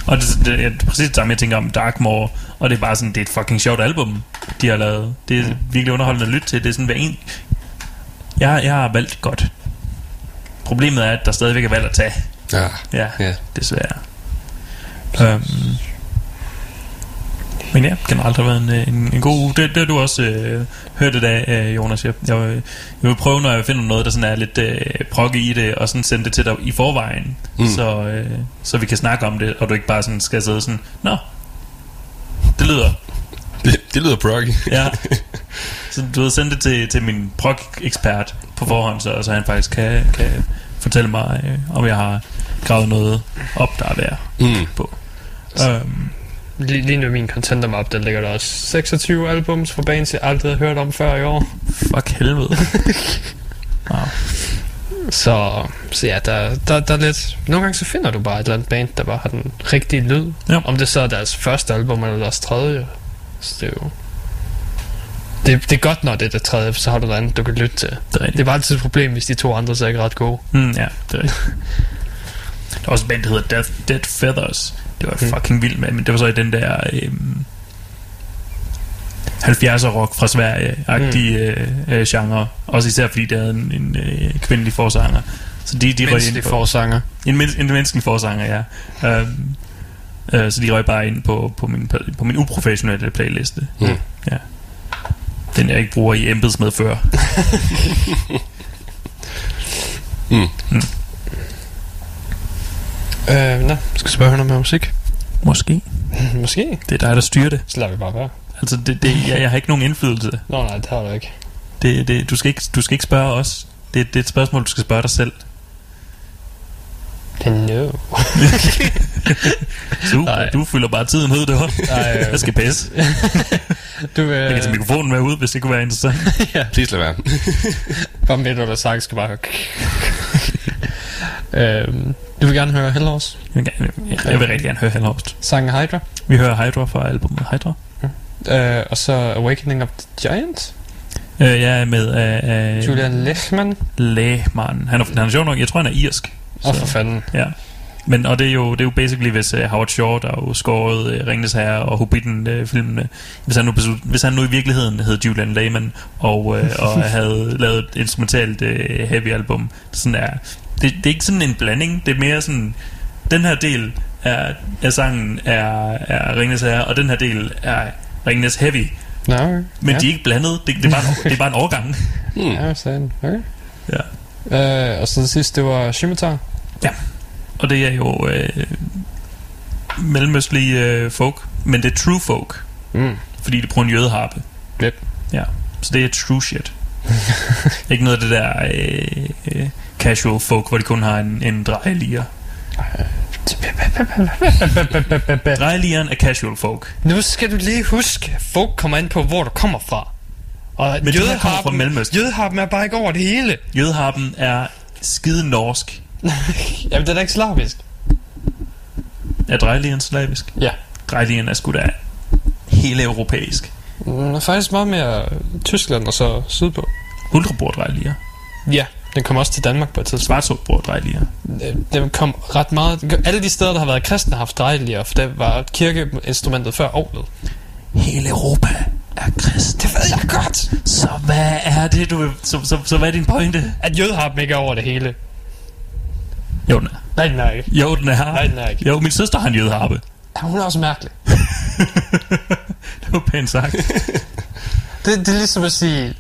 Og det, det, det, er præcis det samme, jeg tænker om Darkmoor, og det er bare sådan, det er et fucking sjovt album, de har lavet. Det er Mm. virkelig underholdende at lytte til. Det er sådan hver en... Jeg, jeg har valgt godt. Problemet er, at der stadigvæk er valgt at tage. Ja. Ja, Ja. desværre. Um, men ja, generelt har været en, øh, en, en god uge. Det, det har du også øh, hørt i dag, øh, Jonas. Jeg, jeg, vil- jeg vil prøve, når jeg finder noget, der sådan er lidt øh, prokke i det, og sådan sende det til dig i forvejen, Mm. så, øh, så vi kan snakke om det, og du ikke bare sådan skal sidde sådan, Nå, det lyder. Det, det lyder proggy. Ja. (laughs) Så du ved, sende det til, til min prog-ekspert på forhånd, så, så han faktisk kan, kan fortælle mig, øh, om jeg har gravet noget op, der er værd Mm. på. Um, Lige, lige nu i min contender map, der ligger der også 26 albums fra bands, jeg aldrig har hørt om før i år. fuck helvede. (laughs) wow. Så, så ja, der, der, der er lidt... Nogle gange så finder du bare et eller andet band, der bare har den rigtige lyd. Ja. Om det så er deres første album eller deres tredje. Så det er jo... Det, det er godt, når det er det tredje, for så har du noget andet, du kan lytte til. Det er Det er bare altid et problem, hvis de to andre så er ikke ret gode. Mm, ja, det er. (laughs) Der var også en band, der hedder Death, Dead Feathers. Det var jeg fucking vildt med, men det var så i den der øhm, 70'er rock fra Sverige-agtige mm. øh, øh, genre. Også især fordi det havde en, en øh, kvindelig forsanger. Så de, de røg ind på, forsanger. en, men, en menneskelig forsanger, ja. Øhm, øh, så de røg bare ind på, på, min, på min uprofessionelle playliste. Mm. Ja. Den jeg ikke bruger i embedsmedfør. (laughs) Mm. Øh, nå, skal vi bare høre noget musik? Måske. (laughs) Måske. Det er dig, der styrer det. Så lader vi bare være. Altså, det, det, jeg, jeg har ikke nogen indflydelse. (laughs) Nå nej, det har du ikke. Det, det, du, skal ikke, du skal ikke spørge os. Det, det er et spørgsmål, du skal spørge dig selv. No. (laughs) Du, Nej. du fylder bare tiden ud, det var. Nej, øh, Jeg skal pisse. Du vil... Jeg kan tage mikrofonen med ud, hvis det kunne være interessant. Please lad være. Bare midt under sang skal bare øhm, du vil gerne høre Hellhouse? Jeg vil, gerne, jeg, jeg vil rigtig gerne høre Hellhost. Sangen Hydra. Vi hører Hydra fra albumet Hydra. Øh, og så Awakening of the Giant. Uh, jeg er med af uh, Julian Lechman. Lehmann. Han er, han er sjov nok, jeg tror han er irsk. Åh, for fanden. Ja. Men, og det er jo, det er jo basically, hvis uh, Howard Shore, der har jo skåret uh, Ringnes Herre og Hobbiten-filmene, hvis, han nu, beslut- hvis han nu i virkeligheden hed Julian Lehman, og, uh, og (laughs) havde lavet et instrumentalt uh, heavy album, sådan er, det, det er ikke sådan en blanding, det er mere sådan, den her del af, af sangen er, er Ringnes Herre, og den her del er Ringnes Heavy, okay. men ja. de er ikke blandet, det, det, er, bare en, det er bare en overgang. (laughs) Ja, sådan. Okay. Ja. Øh, og så det sidste, det var Scimitar. Og det er jo øh, mellemøstlig øh, folk, men det er true folk, Mm. fordi de bruger en jødeharpe. Yep. Ja, så det er true shit. (laughs) ikke noget af det der øh, øh, casual folk, hvor de kun har en, en drejelier. (laughs) Drejelieren er casual folk. Nu skal du lige huske, folk kommer ind på, hvor du kommer fra. Og Men kommer fra jødeharpen er bare ikke over det hele. Jødeharpen er skide norsk. (laughs) Jamen, det er ikke slavisk. Er drejelieren slavisk? Ja. Drejelieren er sgu da hele europæisk. Mm, faktisk meget mere Tyskland og så sydpå. Ultrabord drejelier. Ja, den kom også til Danmark på et tidspunkt. Svartsobord drejelier. Øh, Den kom ret meget... Alle de steder, der har været kristne, har haft drejelier, for det var kirkeinstrumentet før ovlet. Hele Europa er kristen. Det ved jeg godt! Så hvad er det, du. Så, så, så hvad er din pointe? At jødeharpen ikke er over det hele. Jo, den er. Nej, den er ikke. Jo, den er. Nej, den er ikke. Jo, min søster har en jødeharpe. Ja, hun er også mærkelig. (laughs) Det var pænt sagt. (laughs) Det, det er ligesom at sige,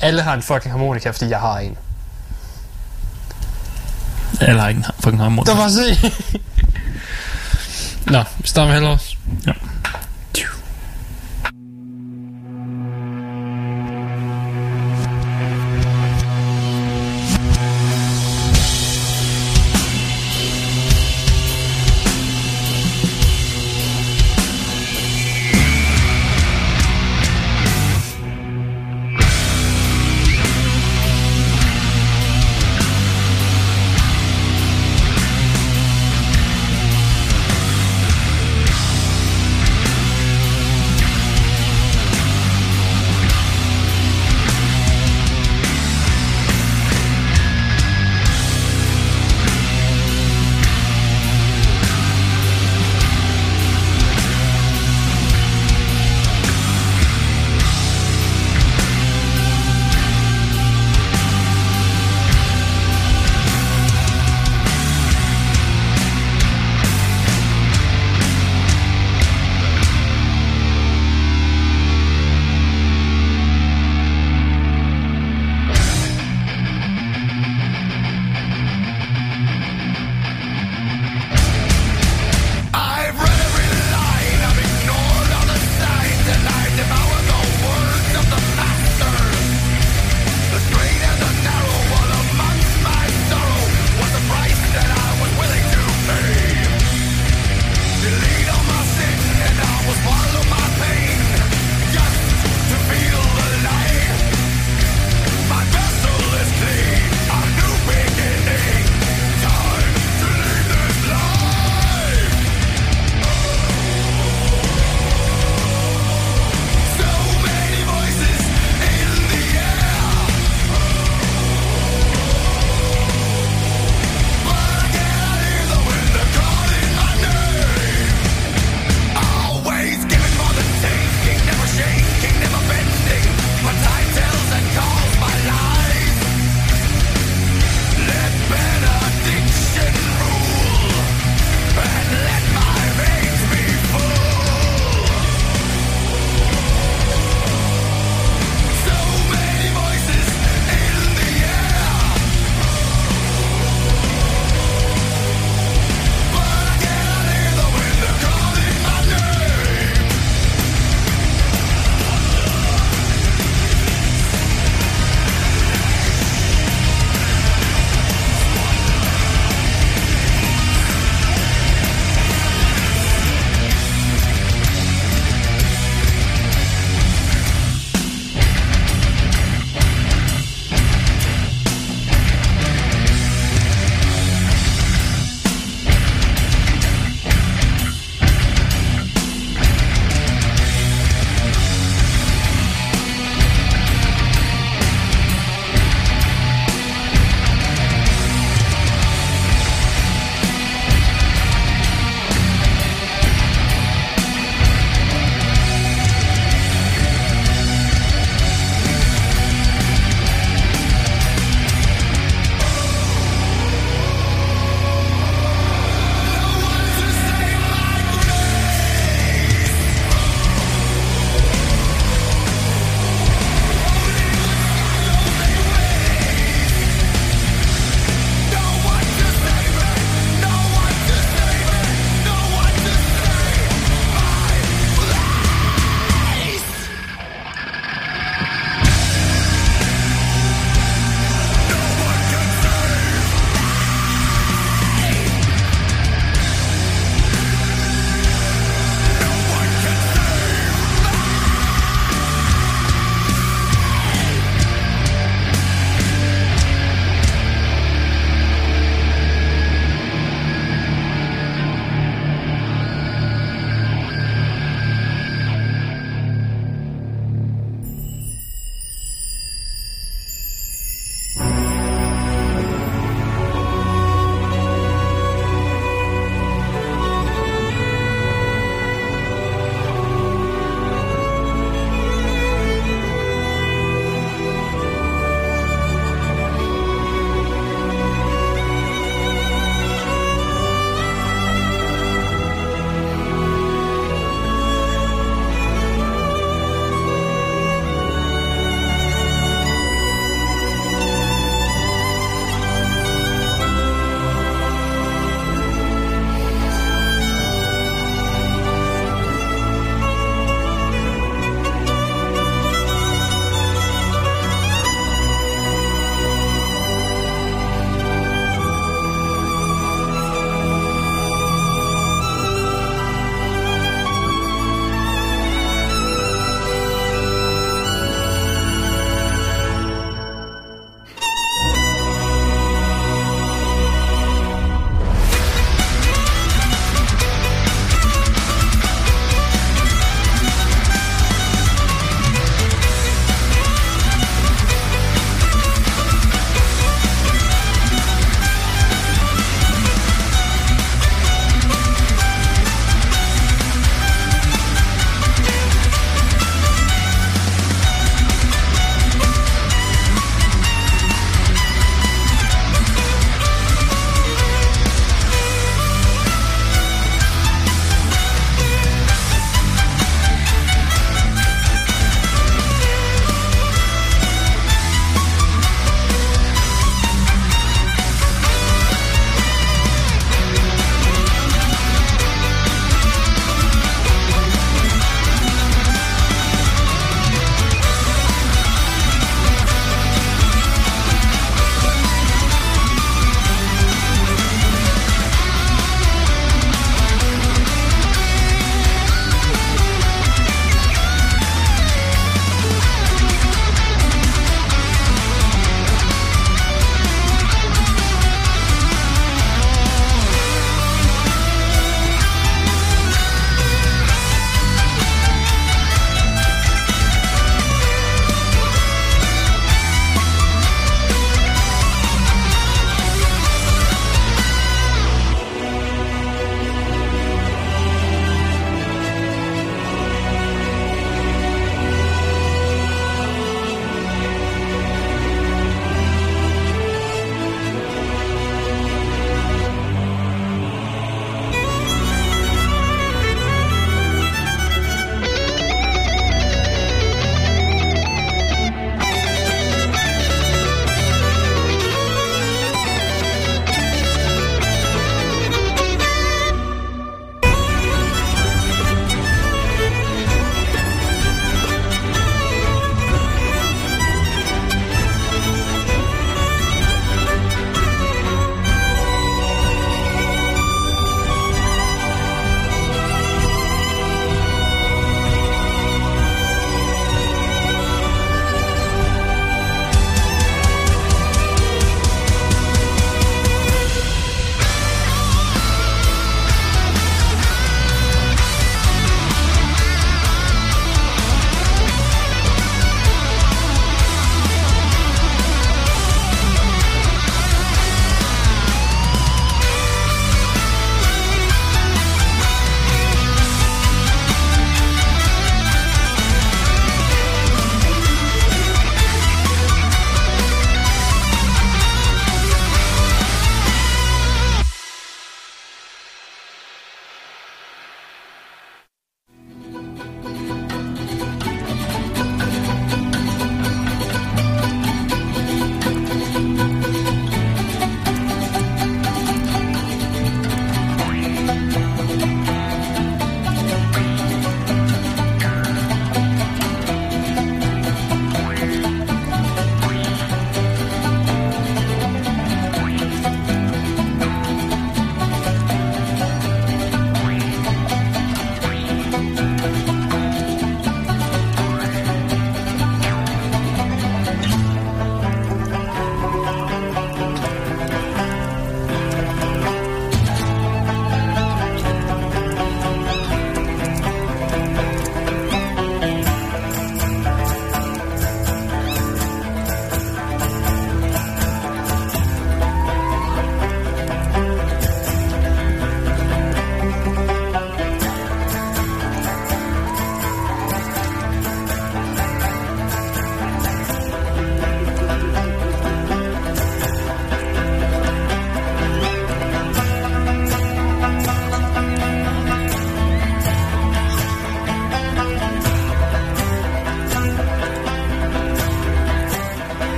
alle har en fucking harmonika, fordi jeg har en. Eller har ikke en fucking harmon. Der var se. Nå, vi starter med Hellos. Ja.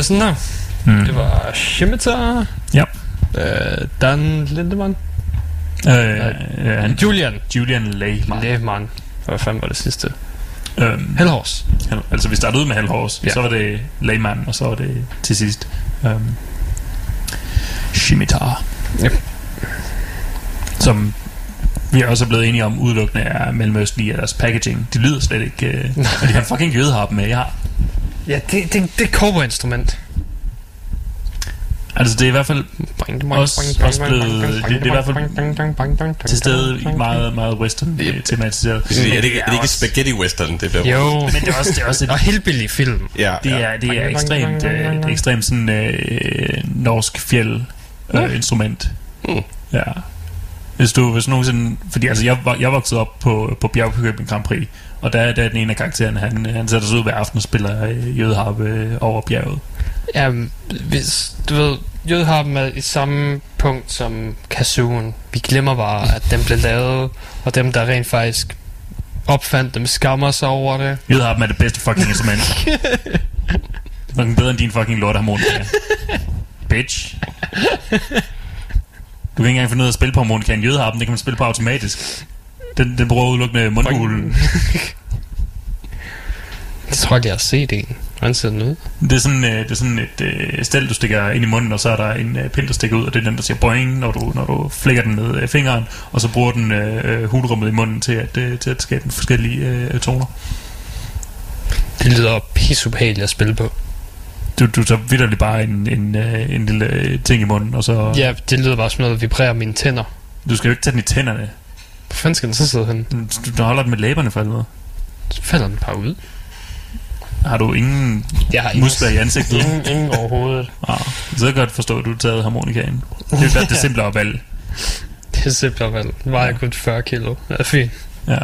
Øh, sådan der. Mm. Det var Scimitar. Ja. Øh, Dan Lindemann. Øh, øh, Julian. Julian Lehmann. Lehmann. Hvad fanden var det sidste? Øhm, Hellhorse. Hel- altså vi startede ud med Hellhorse, Ja. ja. så var det Lehmann, og så var det til sidst øhm, Scimitar. Yep. Som vi også er blevet enige om udelukkende er mellemøstlige af deres packaging. De lyder slet ikke... Øh, (laughs) de har fucking jødeharp med. Jeg har, Ja, det, det, det er cowboy-instrument. altså det er i hvert fald også, også blevet... Det, det er i hvert fald til stede i meget, meget western øh, tematiseret. Det er, er, det, er det ikke spaghetti western, det bliver Jo, Men det er også, det er også et og hillbilly film. Ja, Det ja. er, det er ekstremt, øh, det er ekstremt sådan øh, norsk fjeld øh, instrument. Mm. Ja. Hvis du hvis nogensinde... Fordi altså, jeg, jeg voksede op på, på Bjergkøbing Grand Prix, og der, der er den ene af karaktererne, han, han sætter sig ud hver aften og spiller øh, jødeharpe øh, over bjerget. Ja, hvis, du ved, jødeharpen er i samme punkt som kazooen. Vi glemmer bare, at den blev lavet, og dem, der rent faktisk opfandt dem, skammer sig over det. Jødeharpen er det bedste fucking instrument. (laughs) fucking bedre end din fucking lorteharmonika. Bitch. Du kan ikke engang finde ud af at spille på harmonikaen. Jødeharpen, det kan man spille på automatisk. Den, den bruger udelukkende mundhulen. Jeg tror aldrig, jeg har set en. Hvordan ser den ud? Det er sådan, øh, det er sådan et øh, stel, du stikker ind i munden, og så er der en øh, pind, der stikker ud, og det er den, der siger boing, når du, når du flækker den med øh, fingeren, og så bruger den øh, øh, hulrummet i munden til at, øh, til at skabe forskellige øh, toner. Det lyder pisseubehageligt at spille på. Du, du tager vidderligt bare en, en, øh, en lille øh, ting i munden, og så... Ja, det lyder bare som noget, der vibrerer mine tænder. Du skal jo ikke tage den i tænderne. Hvor fanden skal den så sidde henne? Du, du holder den med læberne for helvede. Så falder den bare ud. Har du ingen Jeg har muskler i ansigtet? Ingen, ingen overhovedet. Ah, så kan jeg godt forstå, at du har taget harmonikaen. Det er jo det (laughs) simplere valg. Det er simpelthen vel. Vejer ja. kun 40 kilo. Det er fint. Ja.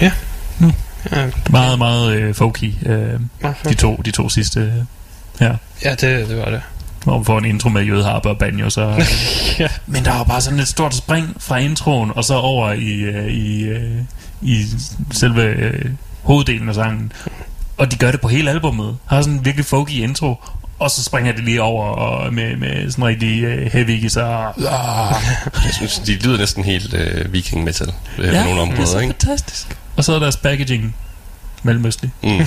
Ja. Ja, meget, meget øh, folky, øh, de, to, de to sidste. Øh, ja. Ja, det, det var det. Hvor man får en intro med jødeharpe og banjo, så... Øh. (laughs) ja. Men der var bare sådan et stort spring fra introen, og så over i, øh, i, øh, i selve øh, hoveddelen af sangen. Og de gør det på hele albummet. Har sådan en virkelig folky intro, og så springer det lige over og med, med sådan rigtig øh, heavy guitar. Ah. (laughs) Jeg synes, de lyder næsten helt øh, viking metal øh, på nogle det er områder, så ikke? fantastisk. Og så er deres packaging mellemøstlig. Mm. (laughs)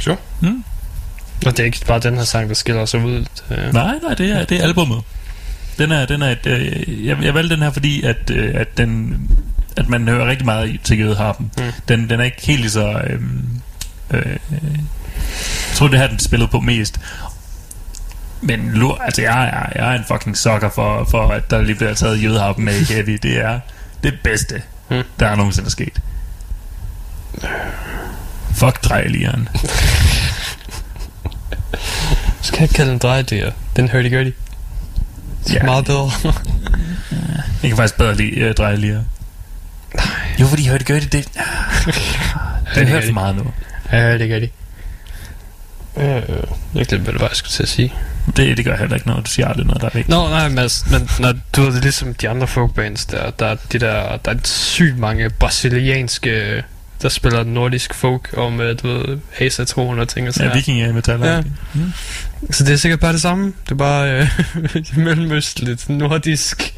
Sure. Mm. Og det er ikke bare den her sang, der skiller sig ud. Det, Nej, nej, det er, det er albummet. Den er, den er et, øh, jeg, jeg valgte den her, fordi at, øh, at, den, at man hører rigtig meget i- til jødeharpen. Mm. Den, den er ikke helt lige så... Øh, øh, jeg tror, det her den spillet på mest. Men lur, altså jeg er, jeg er en fucking sucker for, for at der lige bliver taget jødeharpen med i Heavy. Det er det bedste, Mm. der er nogensinde sket. Fuck drejelieren. (laughs) skal jeg ikke kalde den drejedyr? Den hurdy-gurdy. Det er Ja. meget bedre. (laughs) Jeg kan faktisk bedre lide uh, drejelier. Jo, fordi hørte gør det. det. (laughs) Den hørte for meget nu. Hurdy-gurdy. Øh, jeg glemte, hvad det var, jeg skulle til at sige. Det, det gør heller ikke noget. Du siger aldrig noget, der er vigtigt. Nå, nej, men, altså, men når, du ved, det er ligesom de andre folkbands der, der er de der, der er sygt mange brasilianske, der spiller nordisk folk og med, du ved, asatron og ting og Ja, sådan viking metaller. Ja. Mm. Så det er sikkert bare det samme. Det er bare øh, (laughs) mellemøstligt, nordisk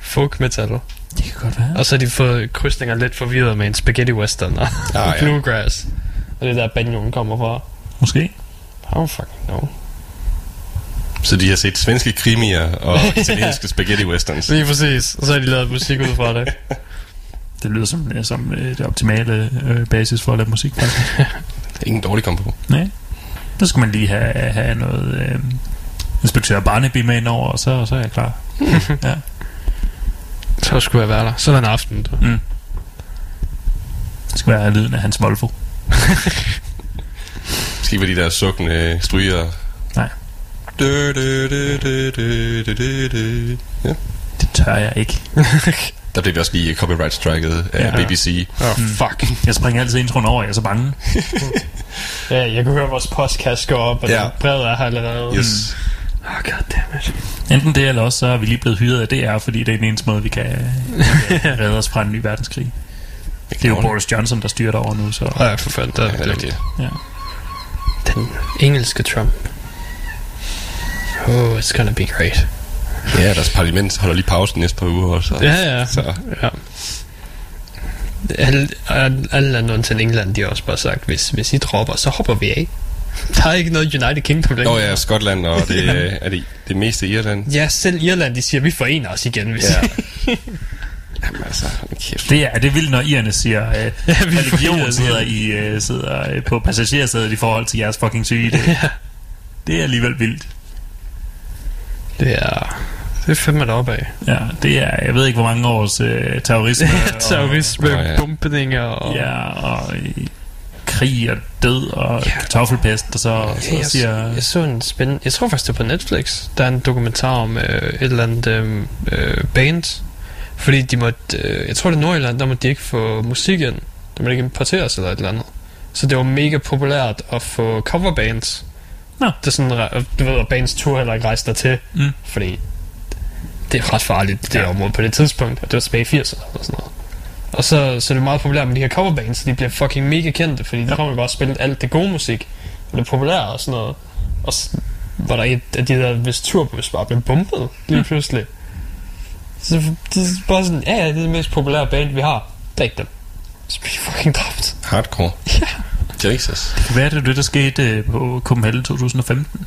folk metal. Det kan godt være. Og så har de fået krydsninger lidt forvirret med en spaghetti western og Ah, (laughs) ja. bluegrass. Og det er der banjoen kommer fra. Måske. I don't fucking know. Så de har set svenske krimier og (laughs) italienske spaghetti westerns. Lige præcis. Og så har de lavet musik ud fra det. Det lyder som, øh, som øh, det optimale øh, basis for at lave musik, faktisk. (laughs) Ingen dårlig kombo. Nej. Så skal man lige have, have noget øh, inspektør Barnaby med ind over, og så, så er jeg klar. (laughs) ja. Så skulle jeg være der. Sådan en aften. Du. Mm. Det skal være lyden af hans Volvo. Det (laughs) skal være de der sukkende stryger. Nej. Dø, dø, dø, dø, dø, dø, dø, dø. Ja. Det tør jeg ikke. Der blev vi også lige copyright striket af Ja. BBC. Oh, fuck. Jeg springer altid introen over, jeg er så bange. (laughs) Ja, jeg kunne høre vores postkasse gå op, og Ja. ja. brevet er her allerede. Yes. Oh, goddammit. Enten det, eller også så er vi lige blevet hyret af DR, fordi det er den eneste måde, vi kan, kan (laughs) redde os fra en ny verdenskrig. Det er jo Boris Johnson, der styrer over nu, så... Ja, for fanden. Ja, det er rigtigt. Ja. Den engelske Trump. Oh, it's gonna be great. Ja, deres parlament holder lige pausen næste par uger også. Ja, ja. Så ja. Alle, alle lande undtagen England, de har også bare sagt, hvis, hvis I dropper, så hopper vi af. Der er ikke noget United Kingdom Nå længere. ja, Skotland og det er det, det meste Irland. Ja, selv Irland, de siger, vi forener os igen, hvis Ja. (laughs) Jamen altså, kæft. Det er, det er vildt, når irerne siger, øh, (laughs) Ja, religion sidder, i, øh, sidder øh, på passagersædet i forhold til jeres fucking syge. Det, (laughs) Ja. det er alligevel vildt. Det er... Det er fandme deroppe af. Ja, det er, jeg ved ikke, hvor mange års øh, terrorisme. Terrorisme, Nå, ja. bombninger og... Og, ja, og øh, krig og død og ja. kartoffelpest, og så, så jeg, siger... jeg så en spændende... Jeg tror faktisk, det var på Netflix. Der er en dokumentar om øh, et eller andet øh, øh, band. Fordi de måtte... Øh, jeg tror, det er Nordjylland, der måtte de ikke få musik ind. Der måtte ikke importeres eller et eller andet. Så det var mega populært at få coverbands. Nå. Det er sådan, re- du ved, at bands tur heller ikke rejse der til. Mm. Fordi det er ret farligt, det Ja. område på det tidspunkt. Og det var tilbage i 80'erne og sådan noget. Og så, så er det meget populært med de her coverbands, så de bliver fucking mega kendte, fordi de Ja. kommer bare og spille alt det gode musik, og det populære og sådan noget. Og så var der et af de der, hvis turbus bare blev bumpet lige pludselig. Så det er bare sådan, ja, ja, det er det mest populære band, vi har. Dræb dem. Så bliver de fucking dræbt. Hardcore. Ja. Jesus. Det er det, der skete øh, på Copenhagen 2015.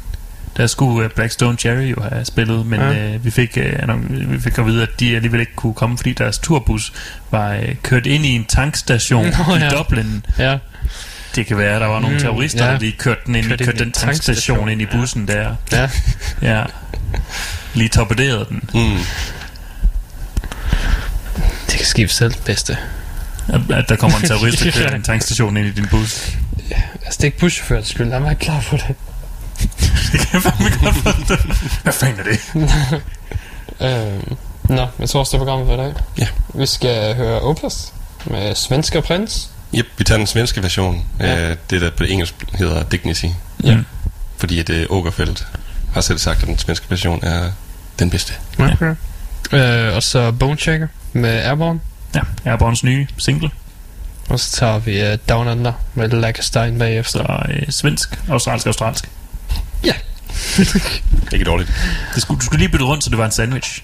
Der skulle øh, Blackstone Cherry jo have spillet, men Ja. øh, vi, fik, øh, vi fik at vide, at de alligevel ikke kunne komme, fordi deres turbus var øh, kørt ind i en tankstation (laughs) Nå, i ja. Dublin. Ja. Det kan være, at der var nogle Mm, terrorister, ja. der lige kørte den ind, Kørte kørte ind i den en tankstation ind i bussen der. Ja. (laughs) Ja. Lige torpederede den. Mm. Det kan ske selv, bedste. At, at der kommer en (laughs) terrorist, der kører Ja. en tankstation ind i din bus. Altså, det er ikke buschaufførens skyld. Lad mig ikke klar på det. Det kan jeg fandme godt forstå. Hvad fanden er det? Øhm, nå, jeg tror også, det er programmet for i dag. Ja. Vi skal høre Opus med Svensker Prins. Yep, vi tager den svenske version. Ja. Ja. det, der på engelsk hedder Dignity. Ja. Fordi at uh, Ogerfeldt har selv sagt, at den svenske version er den bedste. Okay. Øh, og så Bonechecker med Airborne. Ja, Airborns nye single. Og så tager vi uh, Down Under med Lackerstein bagefter. Så øh, svensk, australsk, australsk. Ja. (laughs) Ikke dårligt. Det skulle, du skulle lige bytte rundt, så det var en sandwich.